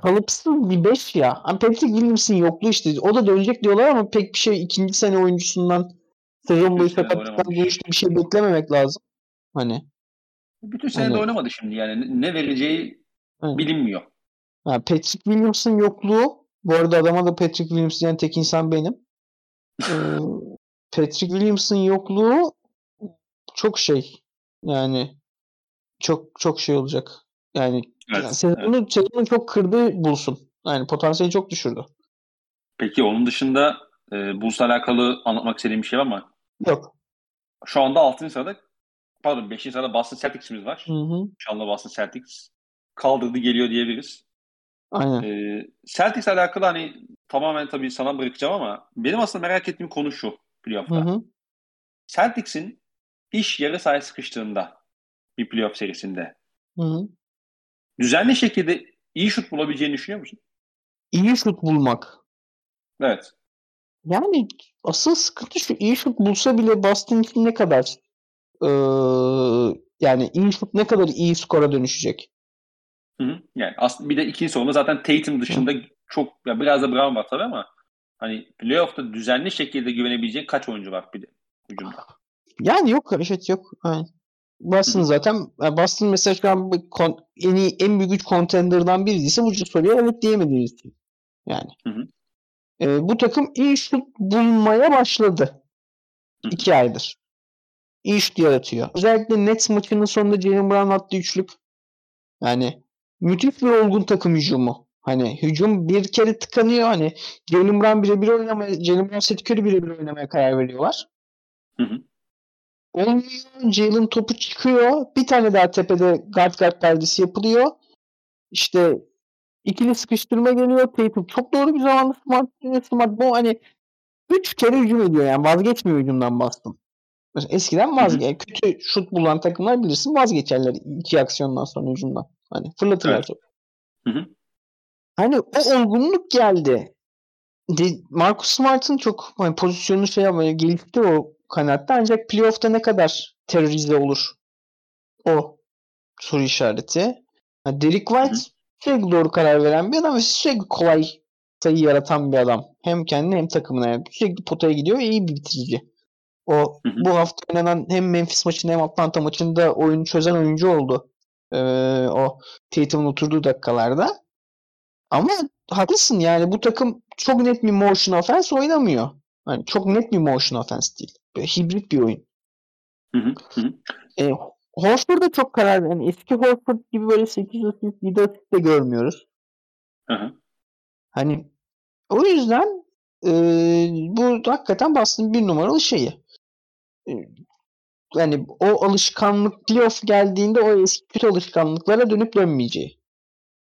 B: kalıpsız bir beş ya. Hani Patrick Williams'ın yokluğu işte. O da dönecek diyorlar ama pek bir şey ikinci sene oyuncusundan sezon boyu sakatlıktan dönüştü bir şey beklememek lazım. Hani.
A: Bütün sene hani, de oynamadı şimdi yani. Ne vereceği evet. bilinmiyor.
B: Ha, Patrick Williams'ın yokluğu bu arada adama da Patrick Williams diyen tek insan benim. ee, Patrick Williams'ın yokluğu çok şey yani çok çok şey olacak. Yani, evet, yani sezonu, evet. sezonu çok kırdı Bulls'un. Yani potansiyeli çok düşürdü.
A: Peki onun dışında e, Bulls'la alakalı anlatmak istediğim bir şey var mı?
B: Yok.
A: Şu anda 6. sırada pardon 5. sırada Boston Celtics'imiz var. Hı hı. Şu anda Boston Celtics kaldırdı geliyor diyebiliriz.
B: Aynen.
A: Ee, Celtics alakalı hani tamamen tabii sana bırakacağım ama benim aslında merak ettiğim konu şu playoff'ta. Hı hı. Celtics'in iş yarı sahaya sıkıştığında bir playoff serisinde hı hı. düzenli şekilde iyi şut bulabileceğini düşünüyor musun?
B: İyi şut bulmak.
A: Evet.
B: Yani asıl sıkıntı şu iyi şut bulsa bile Boston için ne kadar ee, yani iyi şut ne kadar iyi skora dönüşecek?
A: Hı hı. Yani aslında bir de ikinci sorumda zaten Tatum dışında hı. çok ya biraz da Brown var tabii ama hani playoff'ta düzenli şekilde güvenebileceğin kaç oyuncu var bir de hücumda?
B: Yani yok evet yok. Yani Boston zaten Boston mesela şu an en iyi en büyük üç contender'dan birisi bu soruya evet diyemediğimiz için. Yani. Hı hı. E, bu takım iyi şut bulmaya başladı. Hı. iki aydır. İyi şut yaratıyor. Özellikle Nets maçının sonunda Jalen Brown attığı üçlük. Yani müthiş bir olgun takım hücumu. Hani hücum bir kere tıkanıyor. Hani Jalen Brown birebir oynamaya, Jalen Brown Seth Curry birebir oynamaya karar veriyorlar. Hı hı. Olmuyor. Jalen topu çıkıyor. Bir tane daha tepede guard guard perdesi yapılıyor. İşte ikili sıkıştırma geliyor. Tatum çok doğru bir zamanda smart, smart bu hani üç kere hücum ediyor yani vazgeçmiyor hücumdan bastım. Mesela eskiden vazge kötü şut bulan takımlar bilirsin vazgeçerler iki aksiyondan sonra hücumdan. Hani fırlatırlar evet. çok. Hı hı. Hani o olgunluk geldi. De, Marcus Smart'ın çok hani pozisyonu şey ama gelişti o kanatta ancak playoff'ta ne kadar terörize olur o soru işareti. Yani Derek White Hı-hı. sürekli doğru karar veren bir adam ve sürekli kolay sayı yaratan bir adam. Hem kendine hem takımına. Yani sürekli potaya gidiyor ve iyi bir bitirici. O Hı-hı. bu hafta oynanan hem Memphis maçında hem Atlanta maçında oyunu çözen oyuncu oldu. Ee, o Tatum'un oturduğu dakikalarda. Ama haklısın yani bu takım çok net bir motion offense oynamıyor. Hani çok net bir motion offense değil. Böyle hibrit bir oyun. Hı hı, hı. E, Horford'da çok karar yani eski Horford gibi böyle 8 asist 7 asist de görmüyoruz. Hı hı. Hani o yüzden e, bu hakikaten Boston bir numaralı şeyi. E, yani o alışkanlık playoff geldiğinde o eski kötü alışkanlıklara dönüp dönmeyeceği.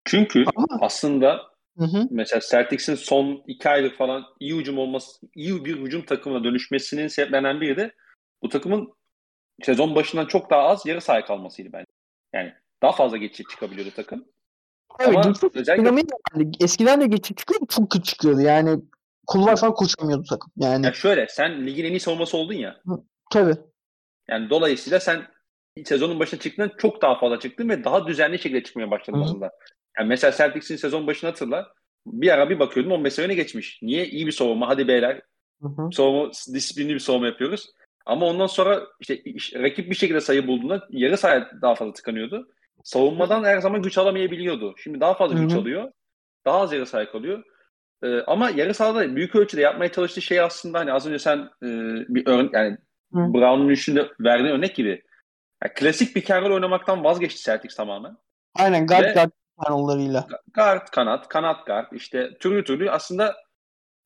A: Çünkü Ama, aslında hı hı. mesela Celtics'in son iki aydır falan iyi hücum olması, iyi bir hücum takımına dönüşmesinin sebeplenen biri de bu takımın sezon başından çok daha az yarı sahaya kalmasıydı bence. Yani daha fazla geçiş çıkabiliyordu takım.
B: Evet, Ama özellikle... eskiden de geçiş çıkıyordu çok kötü çıkıyordu. Yani kulvar falan koşamıyordu takım. Yani...
A: Ya şöyle sen ligin en iyi savunması oldun ya. Hı,
B: tabii.
A: Yani dolayısıyla sen sezonun başına çıktığında çok daha fazla çıktın ve daha düzenli şekilde çıkmaya başladın aslında. Yani mesela Celtics'in sezon başına hatırla. Bir ara bir bakıyordum 15 sene geçmiş. Niye? iyi bir savunma. Hadi beyler. Hı hı. Savunma, disiplinli bir savunma yapıyoruz. Ama ondan sonra işte rakip bir şekilde sayı bulduğunda yarı sahaya daha fazla tıkanıyordu. Savunmadan her zaman güç alamayabiliyordu. Şimdi daha fazla güç alıyor. Daha az yarı sahaya kalıyor. Ee, ama yarı sahada büyük ölçüde yapmaya çalıştığı şey aslında hani az önce sen e, bir örnek yani Brown'un üçünde verdiğin örnek gibi. Yani klasik bir rol oynamaktan vazgeçti Celtics tamamen.
B: Aynen guard Ve, guard kanallarıyla.
A: Guard, kanat, kanat guard işte türlü türlü aslında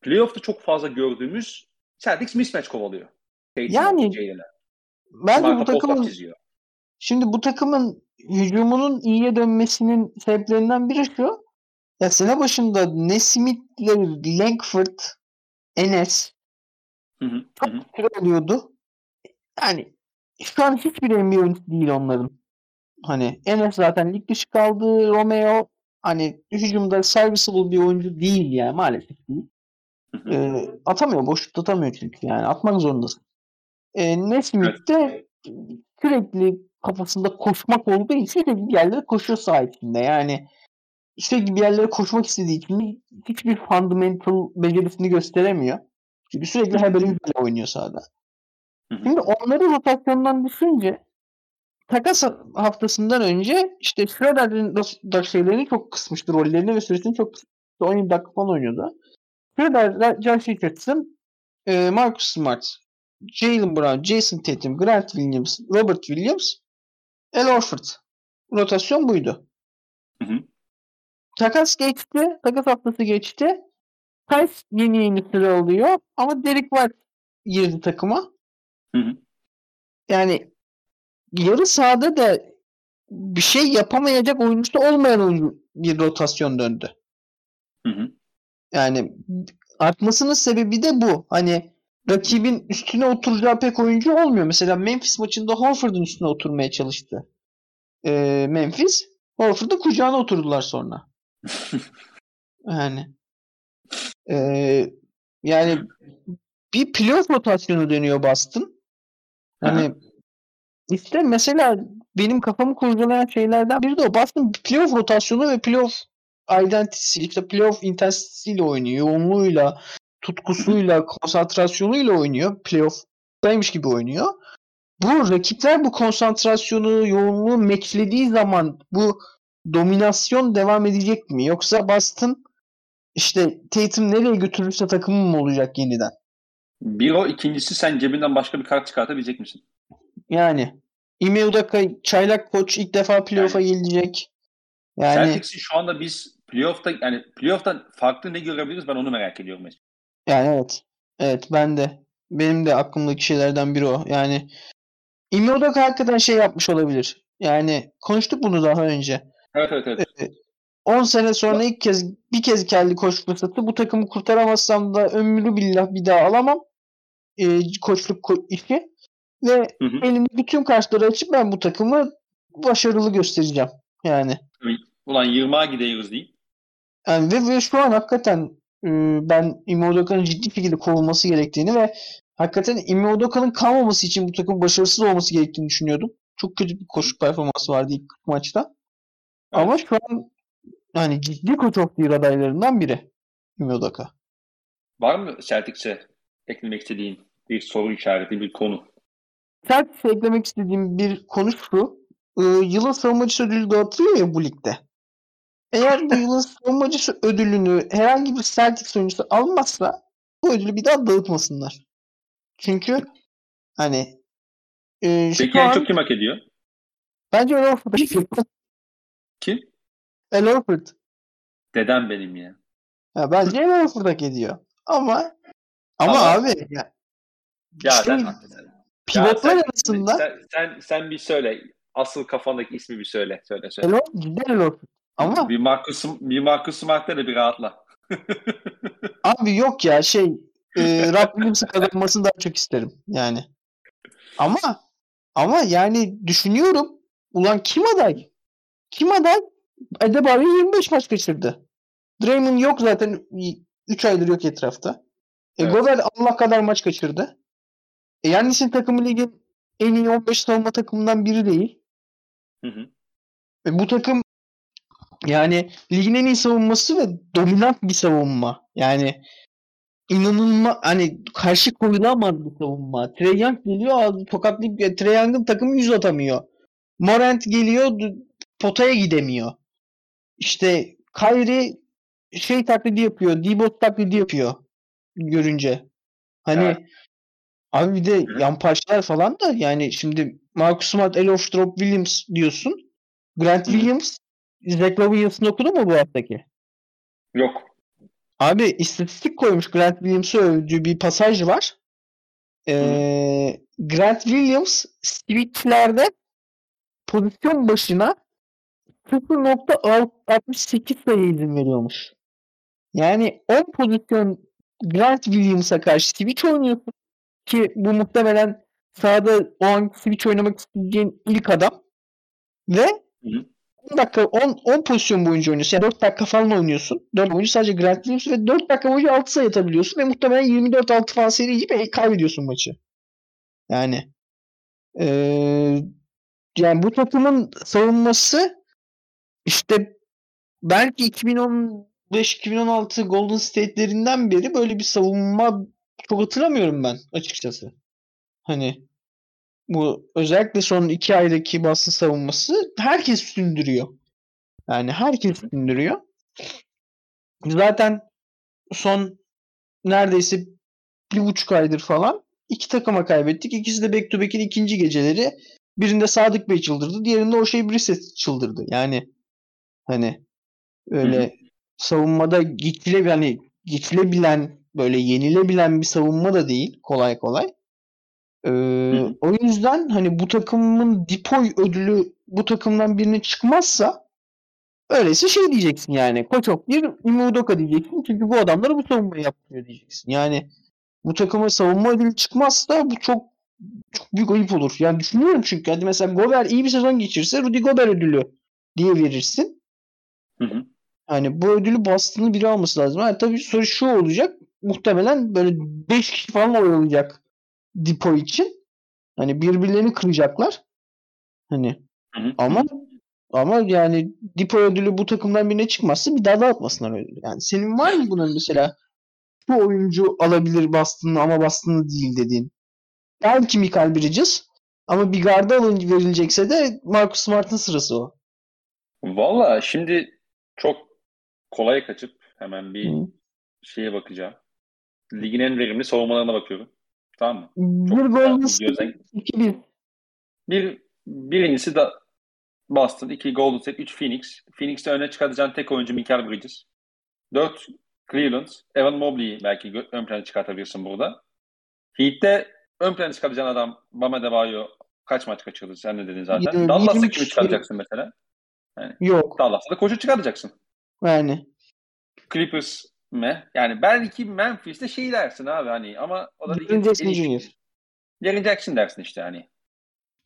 A: playoff'ta çok fazla gördüğümüz Celtics mismatch kovalıyor.
B: yani bence bu takımın şimdi bu takımın hücumunun iyiye dönmesinin sebeplerinden biri şu. Ya sene başında Nesmith'le Langford, Enes hı hı, çok hı. oluyordu. Yani şu an hiçbir NBA oyuncusu değil onların. Hani Enes zaten lig dışı kaldı. Romeo hani hücumda serviceable bir oyuncu değil yani maalesef değil. E, atamıyor. Boşlukta atamıyor çünkü yani. Atmak zorundasın. E, Nesmith de sürekli kafasında koşmak olduğu için sürekli bir yerlere koşuyor saha içinde. Yani sürekli bir yerlere koşmak istediği için hiçbir fundamental becerisini gösteremiyor. Çünkü sürekli hebeli oynuyor sahada. Şimdi onları rotasyondan düşünce takas haftasından önce işte Schroeder'in da şeylerini çok kısmıştı rollerini ve süresini çok kısmıştı. 17 dakika falan oynuyordu. Schroeder, Josh Richardson, e, Marcus Smart, Jalen Brown, Jason Tatum, Grant Williams, Robert Williams, El Orford. Rotasyon buydu. Hı hı. Takas geçti. Takas haftası geçti. Tice yeni yeni süre alıyor. Ama Derek White girdi takıma. Hı hı. Yani yarı sahada da bir şey yapamayacak oyuncusu olmayan oyuncu bir rotasyon döndü. Hı hı. Yani artmasının sebebi de bu. Hani rakibin üstüne oturacağı pek oyuncu olmuyor. Mesela Memphis maçında Horford'un üstüne oturmaya çalıştı. Ee, Memphis. Horford'u kucağına oturdular sonra. [laughs] yani ee, yani bir playoff rotasyonu dönüyor Boston. Hani işte mesela benim kafamı kurcalayan şeylerden biri de o. Boston playoff rotasyonu ve playoff identity'si, işte playoff intensitesiyle oynuyor. Yoğunluğuyla, tutkusuyla, konsantrasyonuyla oynuyor. Playoff'daymış gibi oynuyor. Bu rakipler bu konsantrasyonu, yoğunluğu meçlediği zaman bu dominasyon devam edecek mi? Yoksa Boston işte Tatum nereye götürürse takımı mı olacak yeniden?
A: Bir o, ikincisi sen cebinden başka bir kart çıkartabilecek misin?
B: Yani Ime Udaka çaylak koç ilk defa playoff'a yani, gelecek.
A: Yani Celtics'in şu anda biz playoff'ta yani playoff'ta farklı ne görebiliriz ben onu merak ediyorum mesela.
B: Yani evet. Evet ben de. Benim de aklımdaki şeylerden biri o. Yani Ime Udaka hakikaten şey yapmış olabilir. Yani konuştuk bunu daha önce.
A: Evet evet evet.
B: 10 sene sonra ilk kez bir kez kelli koç fırsatı. Bu takımı kurtaramazsam da ömrü billah bir daha alamam. E, koçluk ko- işi. Ve hı hı. elimde bütün kartları açıp ben bu takımı başarılı göstereceğim. Yani.
A: Ulan 20'a gidiyoruz değil.
B: Yani ve, ve şu an hakikaten e, ben Imodoka'nın ciddi şekilde kovulması gerektiğini ve hakikaten Imodoka'nın kalmaması için bu takım başarısız olması gerektiğini düşünüyordum. Çok kötü bir koşu performansı vardı ilk maçta. Evet. Ama şu an yani ciddi koç of adaylarından biri Imodaka.
A: Var mı Celtics'e eklemek istediğin bir soru işareti, bir konu?
B: Celtics'e eklemek istediğim bir konu şu. Ee, yılın savunmacısı ödülü dağıtılıyor ya bu ligde. Eğer bu yılın [laughs] savunmacısı ödülünü herhangi bir Celtics oyuncusu almazsa bu ödülü bir daha dağıtmasınlar. Çünkü hani
A: e, Peki en çok kim hak ediyor?
B: Bence El Horford [laughs]
A: Kim?
B: El Horford.
A: Dedem benim ya.
B: ya bence El Horford hak ediyor. Ama ama, ama abi ya,
A: ya işte, sen
B: pivotlar sen, arasında
A: sen, sen, sen bir söyle. Asıl kafandaki ismi bir söyle. Söyle söyle.
B: El Horford, cidden El Horford. Ama
A: bir Marcus bir Marcus Smart'ta da bir rahatla. [laughs]
B: abi yok ya şey e, [laughs] Williams'ı kazanmasını daha çok isterim yani. Ama ama yani düşünüyorum ulan kim aday? Kim aday? Adebayo 25 maç kaçırdı. Draymond yok zaten 3 aydır yok etrafta. E, evet. Gobert Allah kadar maç kaçırdı. E, Yannis'in takımı ligin en iyi 15 savunma takımından biri değil. Hı hı. E, bu takım yani ligin en iyi savunması ve dominant bir savunma. Yani inanılmaz hani karşı koyulamaz bir savunma. Trey Young geliyor tokatlayıp Trey Young'ın takımı yüz atamıyor. Morant geliyor potaya gidemiyor. İşte Kyrie şey taklidi yapıyor. Dibot taklidi yapıyor görünce. Hani evet. Abi bir de yan parçalar falan da yani şimdi Marcus Smart, Elof Drop Williams diyorsun. Grant Williams, Zach Robinson'ı okudun mu bu haftaki?
A: Yok.
B: Abi istatistik koymuş Grant Williams'ı övdüğü bir pasaj var. Ee, Grant Williams switchlerde pozisyon başına 0.68 sayı izin veriyormuş. Yani 10 pozisyon Grant Williams'a karşı switch oynuyorsun ki bu muhtemelen sahada o an switch oynamak isteyeceğin ilk adam ve Hı. 10 dakika 10, 10 pozisyon boyunca oynuyorsun. Yani 4 dakika falan oynuyorsun. 4 boyunca sadece Grant Williams ve 4 dakika boyunca 6 sayı atabiliyorsun ve muhtemelen 24-6 falan seri gibi kaybediyorsun maçı. Yani ee, yani bu takımın savunması işte belki 2015-2016 Golden State'lerinden beri böyle bir savunma çok hatırlamıyorum ben açıkçası. Hani bu özellikle son iki aydaki basın savunması herkes sündürüyor. Yani herkes sündürüyor. Zaten son neredeyse bir buçuk aydır falan iki takıma kaybettik. İkisi de back to back'in ikinci geceleri. Birinde Sadık Bey çıldırdı. Diğerinde o şey Brissett çıldırdı. Yani hani öyle Hı. savunmada geçile yani geçilebilen böyle yenilebilen bir savunma da değil kolay kolay. Ee, o yüzden hani bu takımın Dipoy ödülü bu takımdan birine çıkmazsa öyleyse şey diyeceksin yani. Koçok bir Imudoka diyeceksin. Çünkü bu adamları bu savunmayı yapıyor diyeceksin. Yani bu takıma savunma ödülü çıkmazsa bu çok çok büyük ayıp olur. Yani düşünüyorum çünkü hadi mesela Gober iyi bir sezon geçirse Rudy Gober ödülü diye verirsin. Hı hı. Hani bu ödülü Boston'ın biri alması lazım. Yani tabii soru şu olacak. Muhtemelen böyle 5 kişi falan oynayacak Dipo için. Hani birbirlerini kıracaklar. Hani hı hı. ama ama yani Dipo ödülü bu takımdan birine çıkmazsa bir daha dağıtmasınlar ödülü. Yani senin var mı bunun mesela şu oyuncu alabilir Boston'ı ama Boston'ı değil dediğin? Belki Mikael Bridges ama bir garda alın verilecekse de Marcus Smart'ın sırası o.
A: Valla şimdi çok kolay kaçıp hemen bir Hı. şeye bakacağım. Ligin en verimli savunmalarına bakıyorum. Tamam mı?
B: Bir Golden iki bir.
A: Bir, birincisi de Boston, iki Golden State, üç Phoenix. Phoenix'te öne çıkartacağın tek oyuncu Mikael Bridges. Dört Cleveland, Evan Mobley'i belki ön plana çıkartabilirsin burada. Heat'te ön plana çıkartacağın adam Bama Debayo kaç maç kaçırdı sen ne dedin zaten. Ee, Dallas'ta kimi çıkaracaksın mesela?
B: Yani, Yok.
A: Dallas'ta da koşu çıkartacaksın.
B: Yani.
A: Clippers mi? Yani belki Memphis'te şey dersin abi hani ama o da
B: Jaren Jackson Jr.
A: Jaren Jackson dersin işte hani.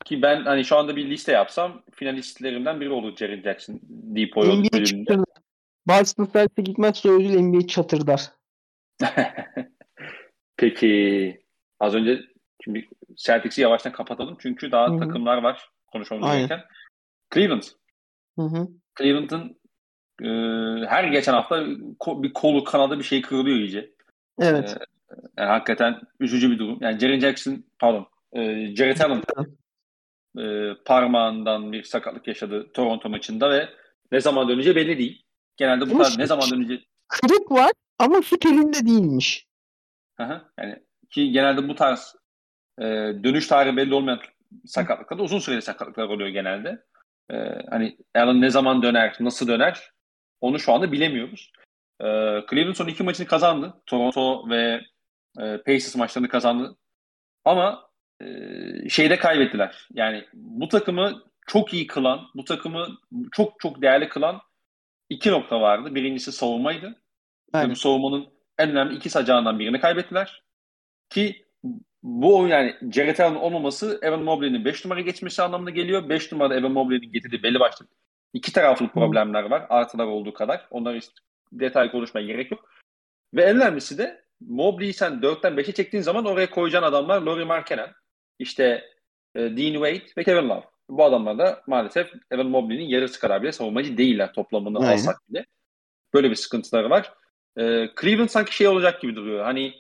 A: Ki ben hani şu anda bir liste yapsam finalistlerimden biri olur Jaren Jackson Depoy bölümünde.
B: Boston Celtics'e gitmezse ödül NBA çatırdar. [laughs]
A: Peki az önce şimdi Celtics'i yavaştan kapatalım çünkü daha Hı-hı. takımlar var konuşmamız gereken. Cleveland. Hı-hı. Cleveland'ın e, her geçen hafta bir kolu kanadı bir şey kırılıyor iyice.
B: Evet.
A: E, yani hakikaten üzücü bir durum. Yani Jaren Jackson pardon e, Jared Allen e, parmağından bir sakatlık yaşadı Toronto maçında ve ne zaman döneceği belli değil. Genelde bu tarz ne zaman döneceği
B: kırık var ama hiç elinde değilmiş.
A: Hı Yani ki genelde bu tarz e, dönüş tarihi belli olmayan sakatlıklarda uzun süreli sakatlıklar oluyor genelde. E, hani Allen ne zaman döner, nasıl döner onu şu anda bilemiyoruz. E, Cleveland son iki maçını kazandı. Toronto ve e, Pacers maçlarını kazandı. Ama e, şeyde kaybettiler. Yani bu takımı çok iyi kılan, bu takımı çok çok değerli kılan iki nokta vardı. Birincisi savunmaydı. Aynen. Bu savunmanın en önemli iki sacağından birini kaybettiler. Ki bu oyun yani Jared Allen olmaması Evan Mobley'nin 5 numara geçmesi anlamına geliyor. 5 numarada Evan Mobley'nin getirdiği belli başlı iki taraflı problemler var. Artılar olduğu kadar. Onları işte detay konuşmaya gerek yok. Ve en önemlisi de Mobley'i sen 4'ten 5'e çektiğin zaman oraya koyacağın adamlar Laurie Markkinen, işte e, Dean Wade ve Kevin Love. Bu adamlar da maalesef Evan Mobley'nin yarısı kadar bile savunmacı değiller toplamını Aynen. alsak bile. Böyle bir sıkıntıları var. E, Cleveland sanki şey olacak gibi duruyor. Hani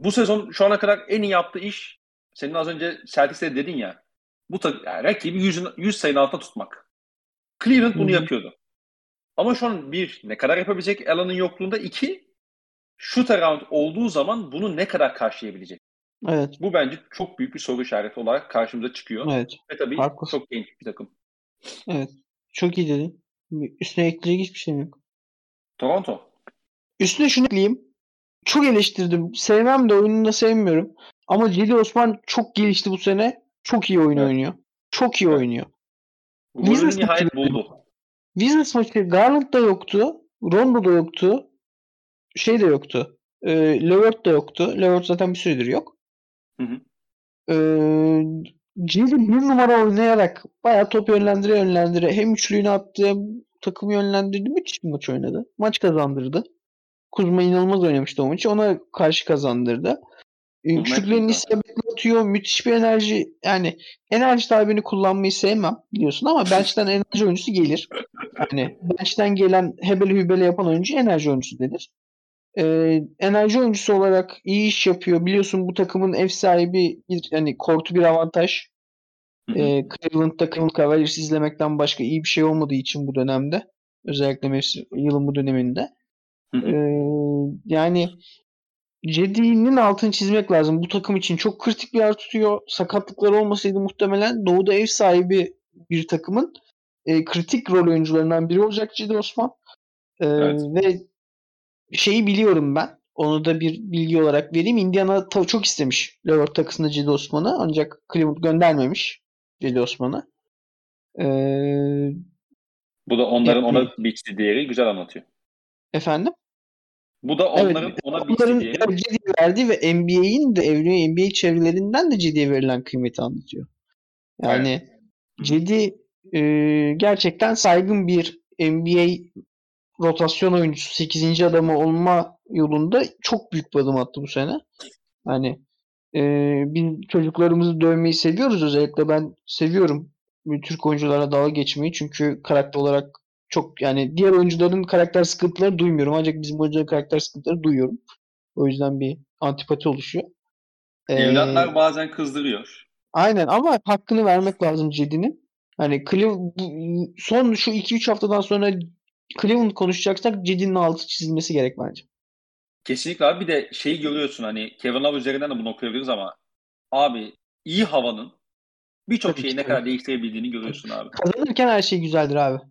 A: bu sezon şu ana kadar en iyi yaptığı iş senin az önce Celtics'te dedin ya bu yani rakibi 100, 100 sayının altında tutmak. Cleveland bunu Hı-hı. yapıyordu. Ama şu an bir ne kadar yapabilecek Alan'ın yokluğunda iki shoot around olduğu zaman bunu ne kadar karşılayabilecek?
B: Evet.
A: Bu bence çok büyük bir soru işareti olarak karşımıza çıkıyor.
B: Evet.
A: Ve tabii
B: Haklısın.
A: çok genç bir takım.
B: Evet. Çok iyi dedin. Üstüne ekleyecek hiçbir şey yok.
A: Toronto.
B: Üstüne şunu ekleyeyim. Çok eleştirdim. Sevmem de oyununu da sevmiyorum. Ama Cedi Osman çok gelişti bu sene. Çok iyi oyun
A: Evet.
B: oynuyor. Çok iyi
A: Evet.
B: oynuyor. Business
A: nihayet buldu.
B: Business maçı Garland da yoktu. Rondo da yoktu. Şey de yoktu. E, Levert da yoktu. Levert zaten bir süredir yok.
A: Hı hı.
B: E, Cedi bir numara oynayarak bayağı top yönlendire yönlendire hem üçlüğünü attı hem takımı yönlendirdi. Müthiş bir maç oynadı. Maç kazandırdı. Kuzma inanılmaz oynamıştı o maçı. Ona karşı kazandırdı. E, isabetli atıyor. Müthiş bir enerji. Yani enerji tabini kullanmayı sevmem biliyorsun ama bench'ten [laughs] enerji oyuncusu gelir. Yani bench'ten gelen hebele hübele yapan oyuncu enerji oyuncusu denir. Ee, enerji oyuncusu olarak iyi iş yapıyor. Biliyorsun bu takımın ev sahibi bir yani kortu bir avantaj.
A: Hı.
B: Ee, Cleveland'da Cleveland Cavaliers izlemekten başka iyi bir şey olmadığı için bu dönemde. Özellikle mevsim, yılın bu döneminde.
A: Hı hı.
B: Ee, yani Cedi'nin altını çizmek lazım. Bu takım için çok kritik bir yer tutuyor. Sakatlıklar olmasaydı muhtemelen Doğu'da ev sahibi bir takımın e, kritik rol oyuncularından biri olacak Cedi Osman. Ee,
A: Evet.
B: Ve şeyi biliyorum ben. Onu da bir bilgi olarak vereyim. Indiana ta- çok istemiş Levert takısında Cedi Osman'ı. Ancak Cleveland göndermemiş Cedi Osman'ı. Ee,
A: Bu da onların
B: Evet.
A: ona biçtiği değeri güzel anlatıyor.
B: efendim?
A: Bu da
B: Evet,
A: onların ona biçtiği
B: Onların
A: değeri.
B: Cedi'ye verdiği ve NBA'in de evli NBA çevrelerinden de Cedi'ye verilen kıymeti anlatıyor. Yani
A: Hı.
B: Cedi e, gerçekten saygın bir NBA rotasyon oyuncusu 8. adamı olma yolunda çok büyük bir adım attı bu sene. Hani e, biz çocuklarımızı dövmeyi seviyoruz özellikle ben seviyorum Türk oyunculara dalga geçmeyi çünkü karakter olarak çok yani diğer oyuncuların karakter sıkıntıları duymuyorum ancak bizim oyuncuların karakter sıkıntıları duyuyorum. O yüzden bir antipati oluşuyor. Ee,
A: Evlatlar bazen kızdırıyor.
B: Aynen ama hakkını vermek lazım Cedi'nin. Hani bu- son şu 2-3 haftadan sonra Cleveland konuşacaksak Cedi'nin altı çizilmesi gerek bence.
A: Kesinlikle abi bir de şeyi görüyorsun hani Kevin Love üzerinden de bunu okuyabiliriz ama abi iyi havanın birçok şeyi ne kadar değiştirebildiğini görüyorsun abi.
B: Kazanırken her şey güzeldir abi.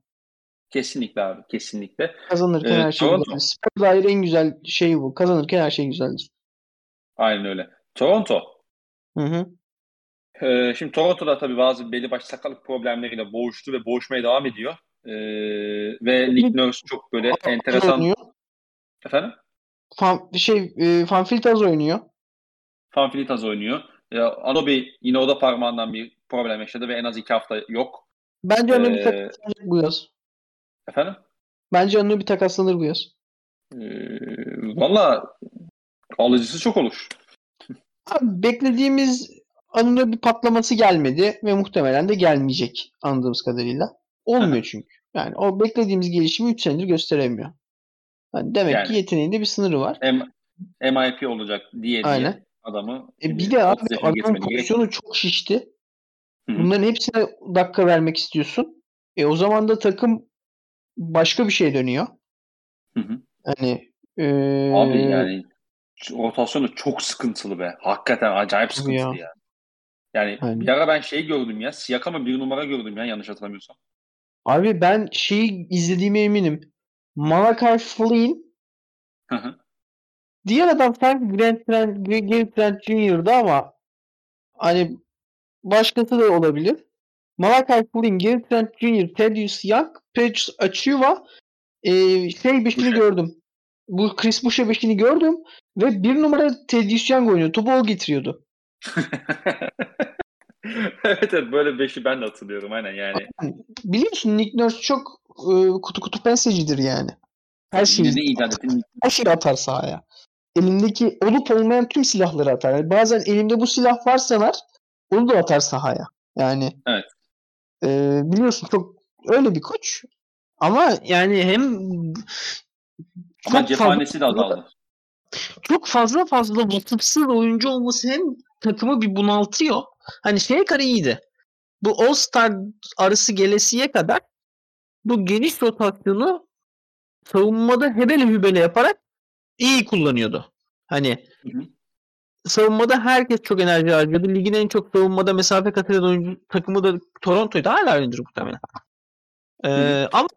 A: Kesinlikle abi kesinlikle.
B: Kazanırken
A: Ee,
B: her şey
A: Toronto.
B: güzeldir. Spor dair en güzel şey bu. Kazanırken her şey güzeldir.
A: Aynen öyle. Toronto.
B: Hı hı.
A: Ee, şimdi Toronto'da tabii bazı belli başlı sakatlık problemleriyle boğuştu ve boğuşmaya devam ediyor. Ee, ve Nick Nurse çok böyle
B: Az
A: enteresan...
B: oynuyor.
A: Efendim?
B: Fan, şey, e, Fanfilt az oynuyor.
A: Fanfilitas oynuyor. Ya, Anobi yine o da parmağından bir problem yaşadı ve en az iki hafta yok.
B: Bence bir
A: Ee,
B: bu yaz.
A: Efendim?
B: Bence onunla bir takaslanır bu yaz.
A: Ee, Valla alıcısı çok olur.
B: Abi beklediğimiz anında bir patlaması gelmedi ve muhtemelen de gelmeyecek anladığımız kadarıyla. Olmuyor çünkü. Yani o beklediğimiz gelişimi 3 senedir gösteremiyor. Yani demek
A: Yani.
B: ki yeteneğinde bir sınırı var.
A: M MIP olacak diye
B: Aynen.
A: diye adamı.
B: E bir de abi
A: 30 yaşına
B: adamın
A: geçmedi gerek.
B: pozisyonu çok şişti. Bunların hepsine dakika vermek istiyorsun. E o zaman da takım başka bir şey dönüyor.
A: Hı hı.
B: Hani e,
A: Abi yani rotasyonu çok sıkıntılı be. Hakikaten acayip sıkıntılı
B: ya.
A: ya. Yani
B: Aynen.
A: bir ara ben şey gördüm ya. Siyakam'a bir numara gördüm ya yanlış hatırlamıyorsam.
B: Abi ben şeyi izlediğime eminim. Malachi Flynn
A: Hı hı.
B: diğer adam sanki Grant Trent, Gary Trent Jr.'dı ama hani başkası da olabilir. Malachi Flynn, Gary Trent Jr., Thaddeus Young, Patrice Achiuwa e, şey beşini gördüm. Bu Chris Boucher beşini gördüm ve bir numara Thaddeus Young oynuyor. Topu o getiriyordu. [laughs]
A: evet evet böyle beşi ben de hatırlıyorum aynen yani.
B: Biliyorsun Nick Nurse çok e, kutu kutu pensecidir yani. Her şeyi,
A: icat
B: her şeyi atar sahaya. Elindeki olup olmayan tüm silahları atar. Yani bazen elimde bu silah var sanar onu da atar sahaya. Yani
A: Evet.
B: E, biliyorsun çok öyle bir koç. Ama yani hem
A: Ama cephanesi de azaldı.
B: çok fazla fazla vasıfsız oyuncu olması hem takımı bir bunaltıyor. Hani şeye kadar iyiydi. Bu All Star arası gelesiye kadar bu geniş rotasyonu savunmada hebele hübele yaparak iyi kullanıyordu. Hani
A: Hı hı.
B: Savunmada herkes çok enerji harcadı. Ligin en çok savunmada mesafe kat eden oyuncu takımı da Toronto'ydu. Hala öyledir muhtemelen. Ee, ama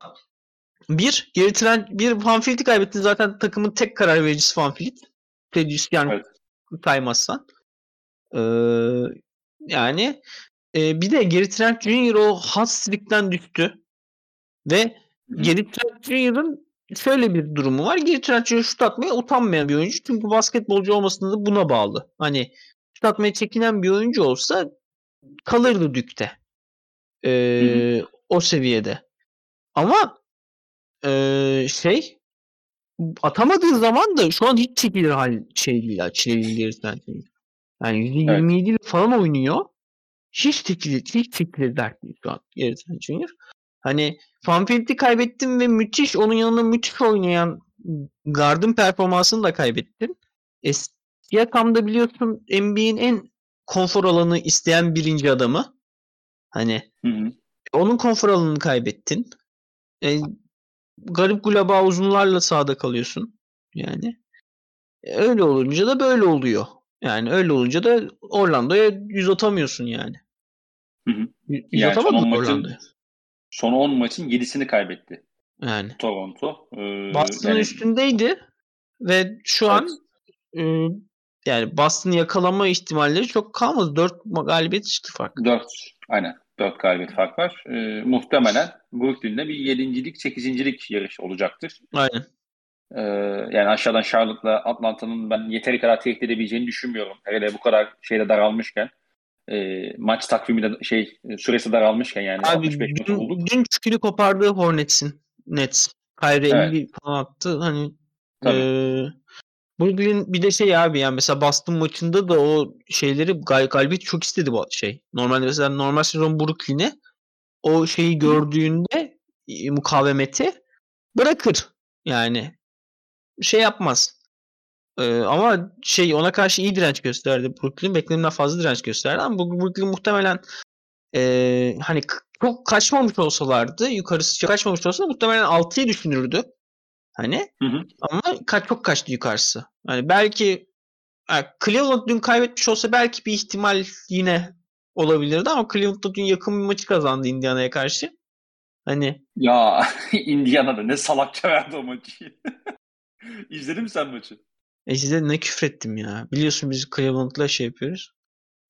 B: bir, geri tren, bir Van Fleet'i kaybetti. Zaten takımın tek karar vericisi Van Fleet. Predius yani evet. saymazsan. Ee, yani e, bir de Gary Trent Jr. o hot streak'ten düştü. Ve Gary Trent Jr.'ın şöyle bir durumu var. Trent Jr. şut atmaya utanmayan bir oyuncu. Çünkü basketbolcu olmasında da buna bağlı. Hani şut atmaya çekinen bir oyuncu olsa kalırdı dükte. Ee, o seviyede. Ama ee, şey atamadığı zaman da şu an hiç çekilir hal şey değil Trent Jr. Yani %27 evet. falan oynuyor. Hiç çekilir, hiç çekilir dert değil şu an Trent Jr. Hani Fanfield'i kaybettim ve müthiş onun yanında müthiş oynayan Gard'ın performansını da kaybettim. E, Siakam'da biliyorsun NBA'in en konfor alanı isteyen birinci adamı. Hani hı hı. onun konfor alanını kaybettin. E, garip gulaba uzunlarla sahada kalıyorsun. Yani e, öyle olunca da böyle oluyor. Yani öyle olunca da Orlando'ya yüz atamıyorsun yani.
A: Hı hı. Yüz yani atamadın Orlando'ya. Son 10 maçın 7'sini kaybetti.
B: Yani.
A: Toronto.
B: Ee, Boston'ın yani... üstündeydi ve şu evet. an e, yani Boston'ı yakalama ihtimalleri çok kalmadı. 4 galibiyet çıktı fark.
A: 4. Aynen. 4 galibiyet fark var. Ee, muhtemelen Brooklyn'de bir 7.lik 8.lik yarış olacaktır.
B: Aynen.
A: Ee, yani aşağıdan Charlotte'la Atlanta'nın ben yeteri kadar tehdit edebileceğini düşünmüyorum. Hele bu kadar şeyde daralmışken e, maç takvimi de şey süresi daralmışken yani
B: Abi, 65 dün, olduk. Dün çükülü kopardığı Hornets'in Nets. Kyrie evet. 50 falan attı. Hani Tabii. e, Brooklyn bir de şey abi yani mesela Boston maçında da o şeyleri gal galibiyet çok istedi bu şey. Normalde mesela normal sezon Brooklyn'e o şeyi gördüğünde e, mukavemeti bırakır. Yani şey yapmaz. Ee, ama şey ona karşı iyi direnç gösterdi. Brooklyn beklenenden fazla direnç gösterdi ama Brooklyn muhtemelen e, hani çok kaçmamış olsalardı yukarısı çok kaçmamış olsa muhtemelen 6'yı düşünürdü. Hani hı hı. ama kaç çok kaçtı yukarısı. Hani belki yani Cleveland dün kaybetmiş olsa belki bir ihtimal yine olabilirdi ama Cleveland dün yakın bir maçı kazandı Indiana'ya karşı. Hani
A: ya [laughs] Indiana'da ne salakça verdi o maçı. [laughs] İzledin mi sen maçı?
B: E size ne küfrettim ya. Biliyorsun biz Cleveland'la şey yapıyoruz.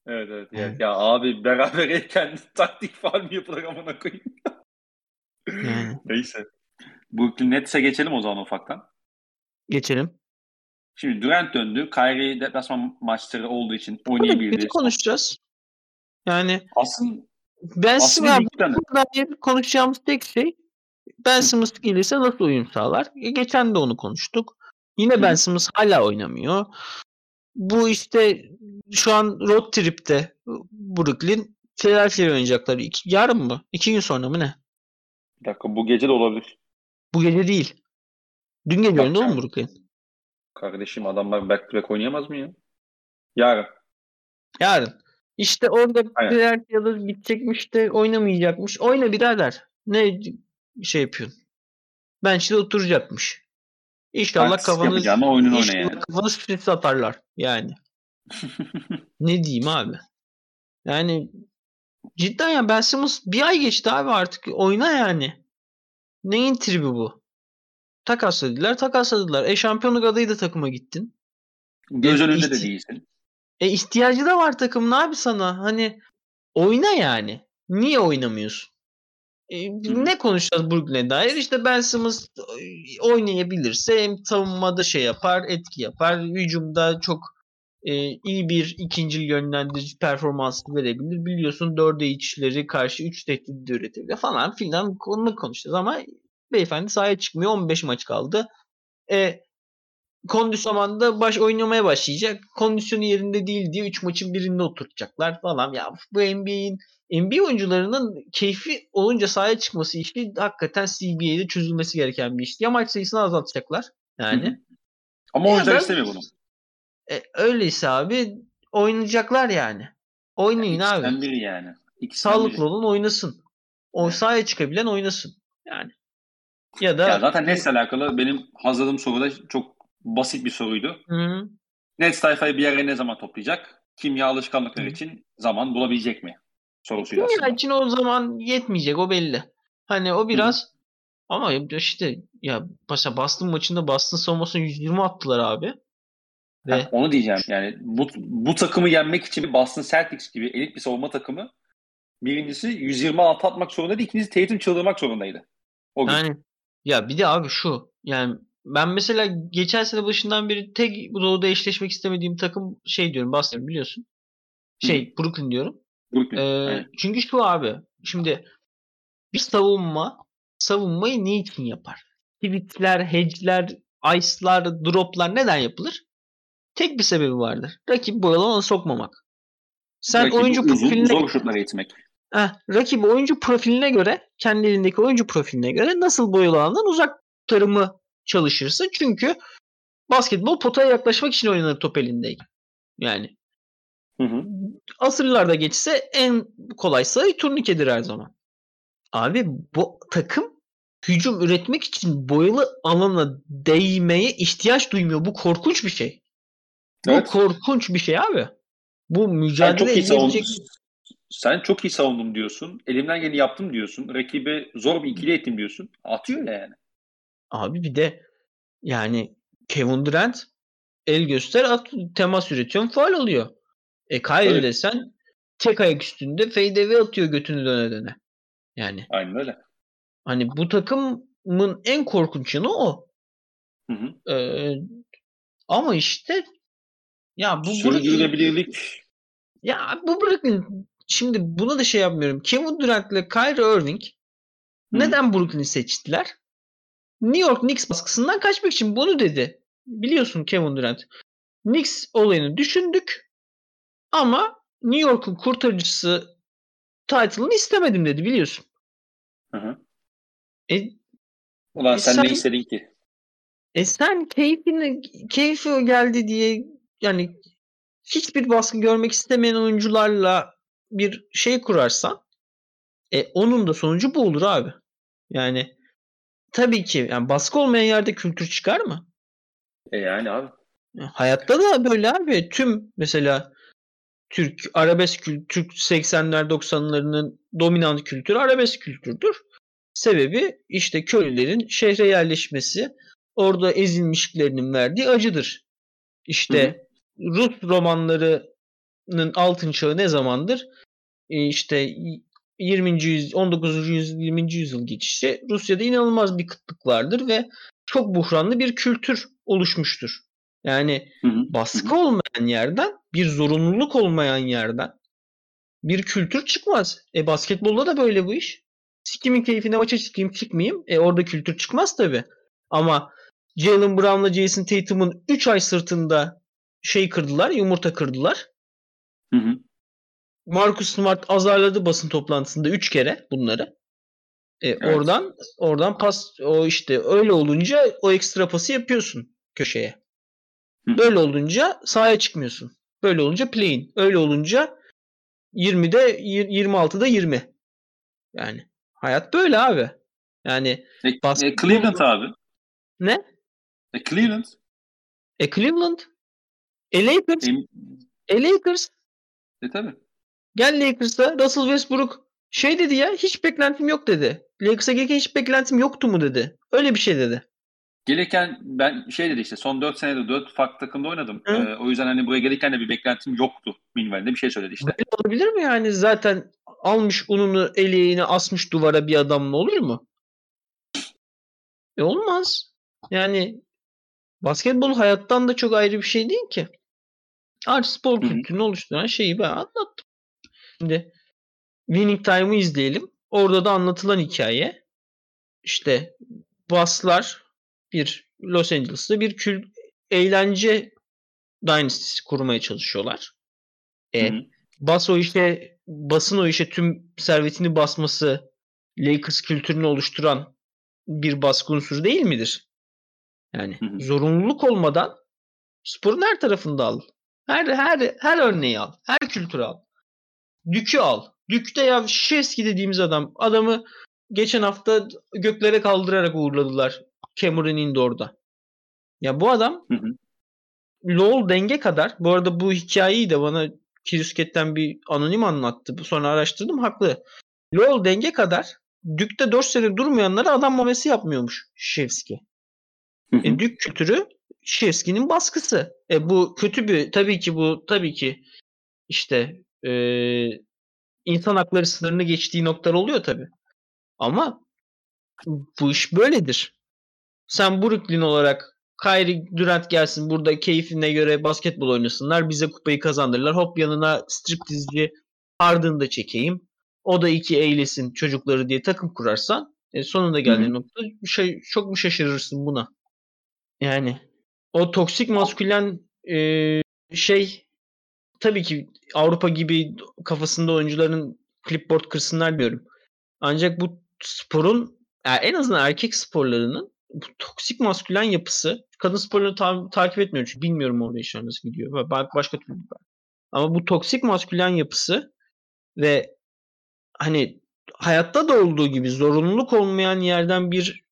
A: Evet evet. evet. Ya, ya abi berabereyken [laughs] taktik faal mi yapılır amına koyayım. yani. [laughs] Neyse. Brooklyn Nets'e geçelim o zaman ufaktan.
B: Geçelim.
A: Şimdi Durant döndü. Kyrie deplasman maçları olduğu için oynayabilir.
B: konuşacağız. Yani
A: aslında
B: ben aslında dair konuşacağımız tek şey Ben Simmons gelirse nasıl uyum sağlar? E, geçen de onu konuştuk. Yine Ben Simmons hala oynamıyor. Bu işte şu an road trip'te Brooklyn Philadelphia oynayacaklar. İki, yarın mı? İki gün sonra mı ne?
A: Bir dakika bu gece de olabilir.
B: Bu gece değil. Dün gece oynadı mı Brooklyn?
A: Kardeşim adamlar back to back oynayamaz mı ya? Yarın.
B: Yarın. İşte orada Philadelphia'da gidecekmiş de oynamayacakmış. Oyna birader. Ne şey yapıyorsun? Bench'te oturacakmış. İnşallah kafanız oyunun inşallah yani. kafanız stres atarlar yani. [laughs] ne diyeyim abi? Yani cidden ya Ben Simmons bir ay geçti abi artık oyna yani. Neyin tribi bu? Takasladılar, takasladılar. E şampiyonluk adayı da takıma gittin.
A: Göz e, önünde de değilsin.
B: E ihtiyacı da var takımın abi sana. Hani oyna yani. Niye oynamıyorsun? Ne konuşacağız Brooklyn'e dair? İşte Ben Simmons oynayabilirse hem savunmada şey yapar, etki yapar. Hücumda çok e, iyi bir ikinci yönlendirici performans verebilir. Biliyorsun dörde içleri karşı 3 tehdit üretebilir falan filan konuda konuşacağız ama beyefendi sahaya çıkmıyor. 15 maç kaldı. E, kondisyonda baş oynamaya başlayacak. Kondisyonu yerinde değil diye 3 maçın birinde oturtacaklar falan. Ya bu NBA'in NBA oyuncularının keyfi olunca sahaya çıkması işi hakikaten CBA'de çözülmesi gereken bir iş. Ya maç sayısını azaltacaklar yani. Hı-hı.
A: Ama oyuncular istemiyor bunu.
B: E, öyleyse abi oynayacaklar yani. Oynayın yani abi.
A: biri yani.
B: İkisinden Sağlıklı biri. olan oynasın. O evet. sahaya çıkabilen oynasın. Yani. Ya da
A: ya zaten Nets'le alakalı benim hazırladığım soru da çok basit bir soruydu.
B: Hı-hı.
A: Nets tayfayı bir yere ne zaman toplayacak? Kimya alışkanlıkları için zaman bulabilecek mi? Sorusuyla
B: Kimya için o zaman yetmeyecek o belli. Hani o biraz Hı. ama işte ya başa Boston maçında Boston savunmasına 120 attılar abi.
A: Ve... Ha, onu diyeceğim yani bu, bu takımı yenmek için Boston Celtics gibi elit bir savunma takımı birincisi 126 atmak zorunda değil. İkincisi Tatum çıldırmak zorundaydı.
B: O gün. Yani ya bir de abi şu yani ben mesela geçen sene başından beri tek bu doğuda eşleşmek istemediğim takım şey diyorum Boston biliyorsun. Şey Hı. Brooklyn diyorum.
A: Brooklyn. Ee,
B: çünkü şu abi şimdi bir savunma savunmayı niçin yapar? Tweetler, hedge'ler, ice'lar, drop'lar neden yapılır? Tek bir sebebi vardır. Rakip bu alana sokmamak.
A: Sen Rakibi oyuncu uzun, profiline zor şutlara itmek.
B: Heh, rakip oyuncu profiline göre, kendi elindeki oyuncu profiline göre nasıl boyalı alandan uzak tutarımı çalışırsın. Çünkü basketbol potaya yaklaşmak için oynanır top elindeyken. Yani hı hı. asırlarda geçse en kolay sayı turnikedir her zaman. Abi bu takım hücum üretmek için boyalı alana değmeye ihtiyaç duymuyor. Bu korkunç bir şey. Evet. Bu korkunç bir şey abi. Bu mücadele
A: sen çok iyi edecek... Sen çok iyi savundum diyorsun. Elimden geleni yaptım diyorsun. Rakibi zor bir ikili ettim diyorsun. Atıyor ya yani.
B: Abi bir de yani Kevin Durant el göster at temas üretiyor faal oluyor. E Kyrie evet. desen tek ayak üstünde fade atıyor götünü döne döne. Yani.
A: Aynen öyle.
B: Hani bu takımın en korkunç yanı o. Hı hı. Ee, ama işte ya bu
A: Sürdürülebilirlik.
B: Ya bu Brooklyn şimdi buna da şey yapmıyorum. Kevin Durant ile Kyrie Irving Hı. neden Brooklyn'i seçtiler? New York Knicks baskısından kaçmak için bunu dedi. Biliyorsun Kevin Durant. Knicks olayını düşündük ama New York'un kurtarıcısı title'ını istemedim dedi biliyorsun.
A: Hı hı. E, Ulan e sen, sen ne istedin ki?
B: E sen keyfini, keyfi geldi diye yani hiçbir baskı görmek istemeyen oyuncularla bir şey kurarsan e, onun da sonucu bu olur abi. Yani tabii ki yani baskı olmayan yerde kültür çıkar mı?
A: E yani abi.
B: Hayatta da böyle abi. Tüm mesela Türk arabesk kültür, Türk 80'ler 90'larının dominant kültürü arabesk kültürdür. Sebebi işte köylülerin şehre yerleşmesi, orada ezilmişliklerinin verdiği acıdır. İşte. Rus romanlarının altın çağı ne zamandır? E işte 20. yüzyıl, 19. yüzyıl, 20. yüzyıl geçişi Rusya'da inanılmaz bir kıtlık vardır ve çok buhranlı bir kültür oluşmuştur. Yani hı hı. baskı olmayan yerden, bir zorunluluk olmayan yerden bir kültür çıkmaz. E basketbolda da böyle bu iş. Sikimin keyfine maça çıkayım çıkmayayım. E orada kültür çıkmaz tabi. Ama Jalen Brown'la Jason Tatum'un 3 ay sırtında şey kırdılar, yumurta kırdılar. Hı hı. Marcus Smart azarladı basın toplantısında 3 kere bunları. E, evet. Oradan oradan pas o işte öyle olunca o ekstra pası yapıyorsun köşeye. Hı. Böyle olunca sahaya çıkmıyorsun. Böyle olunca play'in. Öyle olunca 20'de 26'da 20. Yani hayat böyle abi. Yani
A: e, e, Cleveland abi.
B: Ne?
A: E, Cleveland.
B: E Cleveland. E Lakers. E, e Lakers.
A: E tabi.
B: Gel Lakers'a Russell Westbrook şey dedi ya hiç beklentim yok dedi. Lakers'a gelirken hiç beklentim yoktu mu dedi. Öyle bir şey dedi.
A: Gelirken ben şey dedi işte son 4 senede 4 farklı takımda oynadım. Ee, o yüzden hani buraya gelirken de bir beklentim yoktu minvalinde bir şey söyledi işte. Böyle
B: olabilir mi yani zaten almış ununu eleğini asmış duvara bir adamla olur mu? E olmaz. Yani basketbol hayattan da çok ayrı bir şey değil ki. Artı spor kültürünü oluşturan şeyi ben anlattım. Şimdi Winning Time'ı izleyelim. Orada da anlatılan hikaye işte Baslar bir Los Angeles'ta bir kül eğlence dynasty kurmaya çalışıyorlar. E, Bas o işe basın o işe tüm servetini basması Lakers kültürünü oluşturan bir baskı unsuru değil midir? Yani hı. zorunluluk olmadan sporun her tarafında al. Her her her örneği al. Her kültürü al. Dük'ü al. Dük'te ya Şeski dediğimiz adam. Adamı geçen hafta göklere kaldırarak uğurladılar. Cameron Indoor'da. Ya bu adam hı hı. Lowell denge kadar bu arada bu hikayeyi de bana Kirüsket'ten bir anonim anlattı. Sonra araştırdım haklı. Lowell denge kadar Dük'te 4 sene durmayanlara adam mamesi yapmıyormuş Şevski. E, Dük kültürü Şevski'nin baskısı. E, bu kötü bir tabii ki bu tabii ki işte e, insan hakları sınırını geçtiği noktalar oluyor tabii. Ama bu iş böyledir. Sen Brooklyn olarak Kyrie Durant gelsin burada keyfine göre basketbol oynasınlar. Bize kupayı kazandırırlar. Hop yanına striptizci Harden'ı da çekeyim. O da iki eylesin çocukları diye takım kurarsan e, sonunda geldiğin nokta şey, çok mu şaşırırsın buna? Yani o toksik maskülen e, şey tabii ki Avrupa gibi kafasında oyuncuların clipboard kırsınlar diyorum. Ancak bu sporun yani en azından erkek sporlarının bu toksik maskülen yapısı kadın sporları ta- takip etmiyorum çünkü bilmiyorum orada işler nasıl gidiyor. Ben başka türlü ben. Ama bu toksik maskülen yapısı ve hani hayatta da olduğu gibi zorunluluk olmayan yerden bir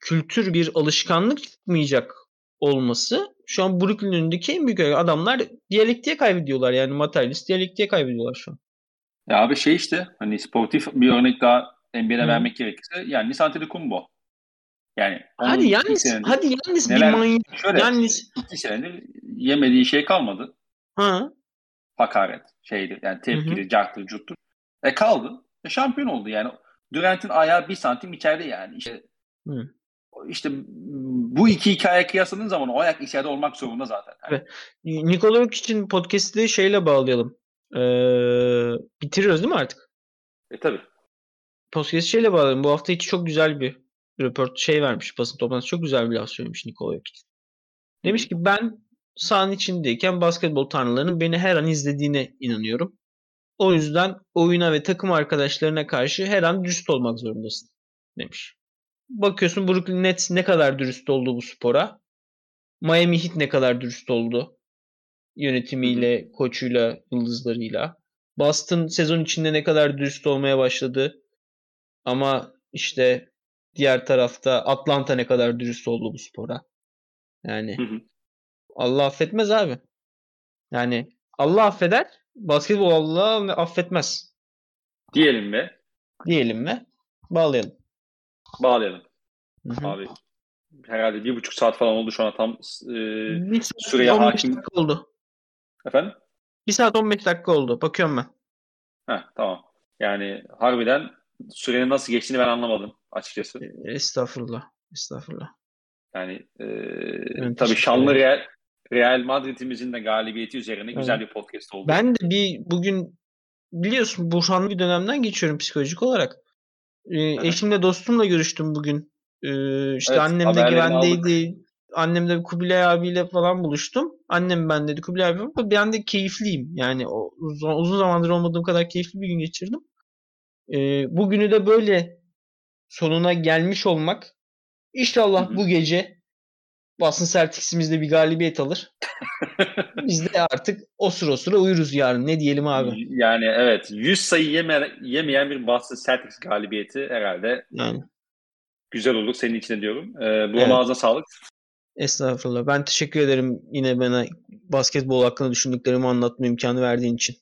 B: kültür, bir alışkanlık çıkmayacak olması şu an Brooklyn önündeki en büyük adamlar diyalektiğe kaybediyorlar. Yani materyalist diyalektiğe kaybediyorlar şu an.
A: Ya abi şey işte hani sportif bir örnek daha NBA'de vermek gerekirse yani Antetokounmpo. Yani
B: hadi Yannis, hadi Yannis bir manyak.
A: Şöyle, Yannis. iki senedir yemediği şey kalmadı.
B: Ha.
A: Hakaret şeydi yani tepkili, carttır, cuttur. E kaldı. E şampiyon oldu yani. Durant'in ayağı bir santim içeride yani. İşte, Hı. İşte bu iki hikaye kıyasladığın zaman o ayak içeride olmak zorunda zaten.
B: Evet. Nikola için podcast'i şeyle bağlayalım. Ee, bitiriyoruz değil mi artık?
A: E tabi.
B: Podcast'i şeyle bağlayalım. Bu hafta içi çok güzel bir röport şey vermiş basın toplantısı. Çok güzel bir laf söylemiş Nikola Jokic. Demiş ki ben sahanın içindeyken basketbol tanrılarının beni her an izlediğine inanıyorum. O yüzden oyuna ve takım arkadaşlarına karşı her an dürüst olmak zorundasın demiş. Bakıyorsun Brooklyn Nets ne kadar dürüst oldu bu spora. Miami Heat ne kadar dürüst oldu. Yönetimiyle, koçuyla, yıldızlarıyla. Boston sezon içinde ne kadar dürüst olmaya başladı. Ama işte diğer tarafta Atlanta ne kadar dürüst oldu bu spora. Yani hı hı. Allah affetmez abi. Yani Allah affeder Basketbol Allah affetmez.
A: Diyelim mi?
B: Diyelim mi? Bağlayalım.
A: Bağlayalım. Hı-hı. Abi herhalde bir buçuk saat falan oldu şu an tam e, süreye hakim.
B: oldu.
A: Efendim?
B: Bir saat 15 dakika oldu. Bakıyorum ben.
A: Heh, tamam. Yani harbiden sürenin nasıl geçtiğini ben anlamadım açıkçası.
B: E, estağfurullah. Estağfurullah.
A: Yani e, tabii şanlı Real, Real Madrid'imizin de galibiyeti üzerine evet. güzel bir podcast oldu.
B: Ben de bir bugün biliyorsun buhranlı bir dönemden geçiyorum psikolojik olarak. Ee, eşimle dostumla görüştüm bugün. Ee, işte evet, annem de güvendeydi. Aldık. Annem de Kubilay abiyle falan buluştum. Annem ben dedi Kubilay abi ben de keyifliyim. Yani o, uzun, uzun zamandır olmadığım kadar keyifli bir gün geçirdim. Ee, bugünü de böyle sonuna gelmiş olmak İnşallah bu gece Boston Celtics'imizde bir galibiyet alır. [laughs] Biz de artık o sıra sıra uyuruz yarın. Ne diyelim abi?
A: Yani evet. 100 sayı yeme, yemeyen bir Boston Celtics galibiyeti herhalde
B: yani.
A: güzel olur senin için de diyorum. Ee, bu evet. ağzına sağlık.
B: Estağfurullah. Ben teşekkür ederim yine bana basketbol hakkında düşündüklerimi anlatma imkanı verdiğin için.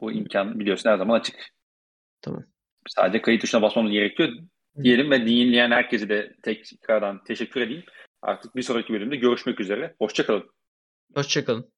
A: Bu imkan biliyorsun her zaman açık.
B: Tamam.
A: Sadece kayıt tuşuna basmamız gerekiyor diyelim ve dinleyen herkese de tekrardan teşekkür edeyim. Artık bir sonraki bölümde görüşmek üzere. Hoşçakalın.
B: Hoşçakalın.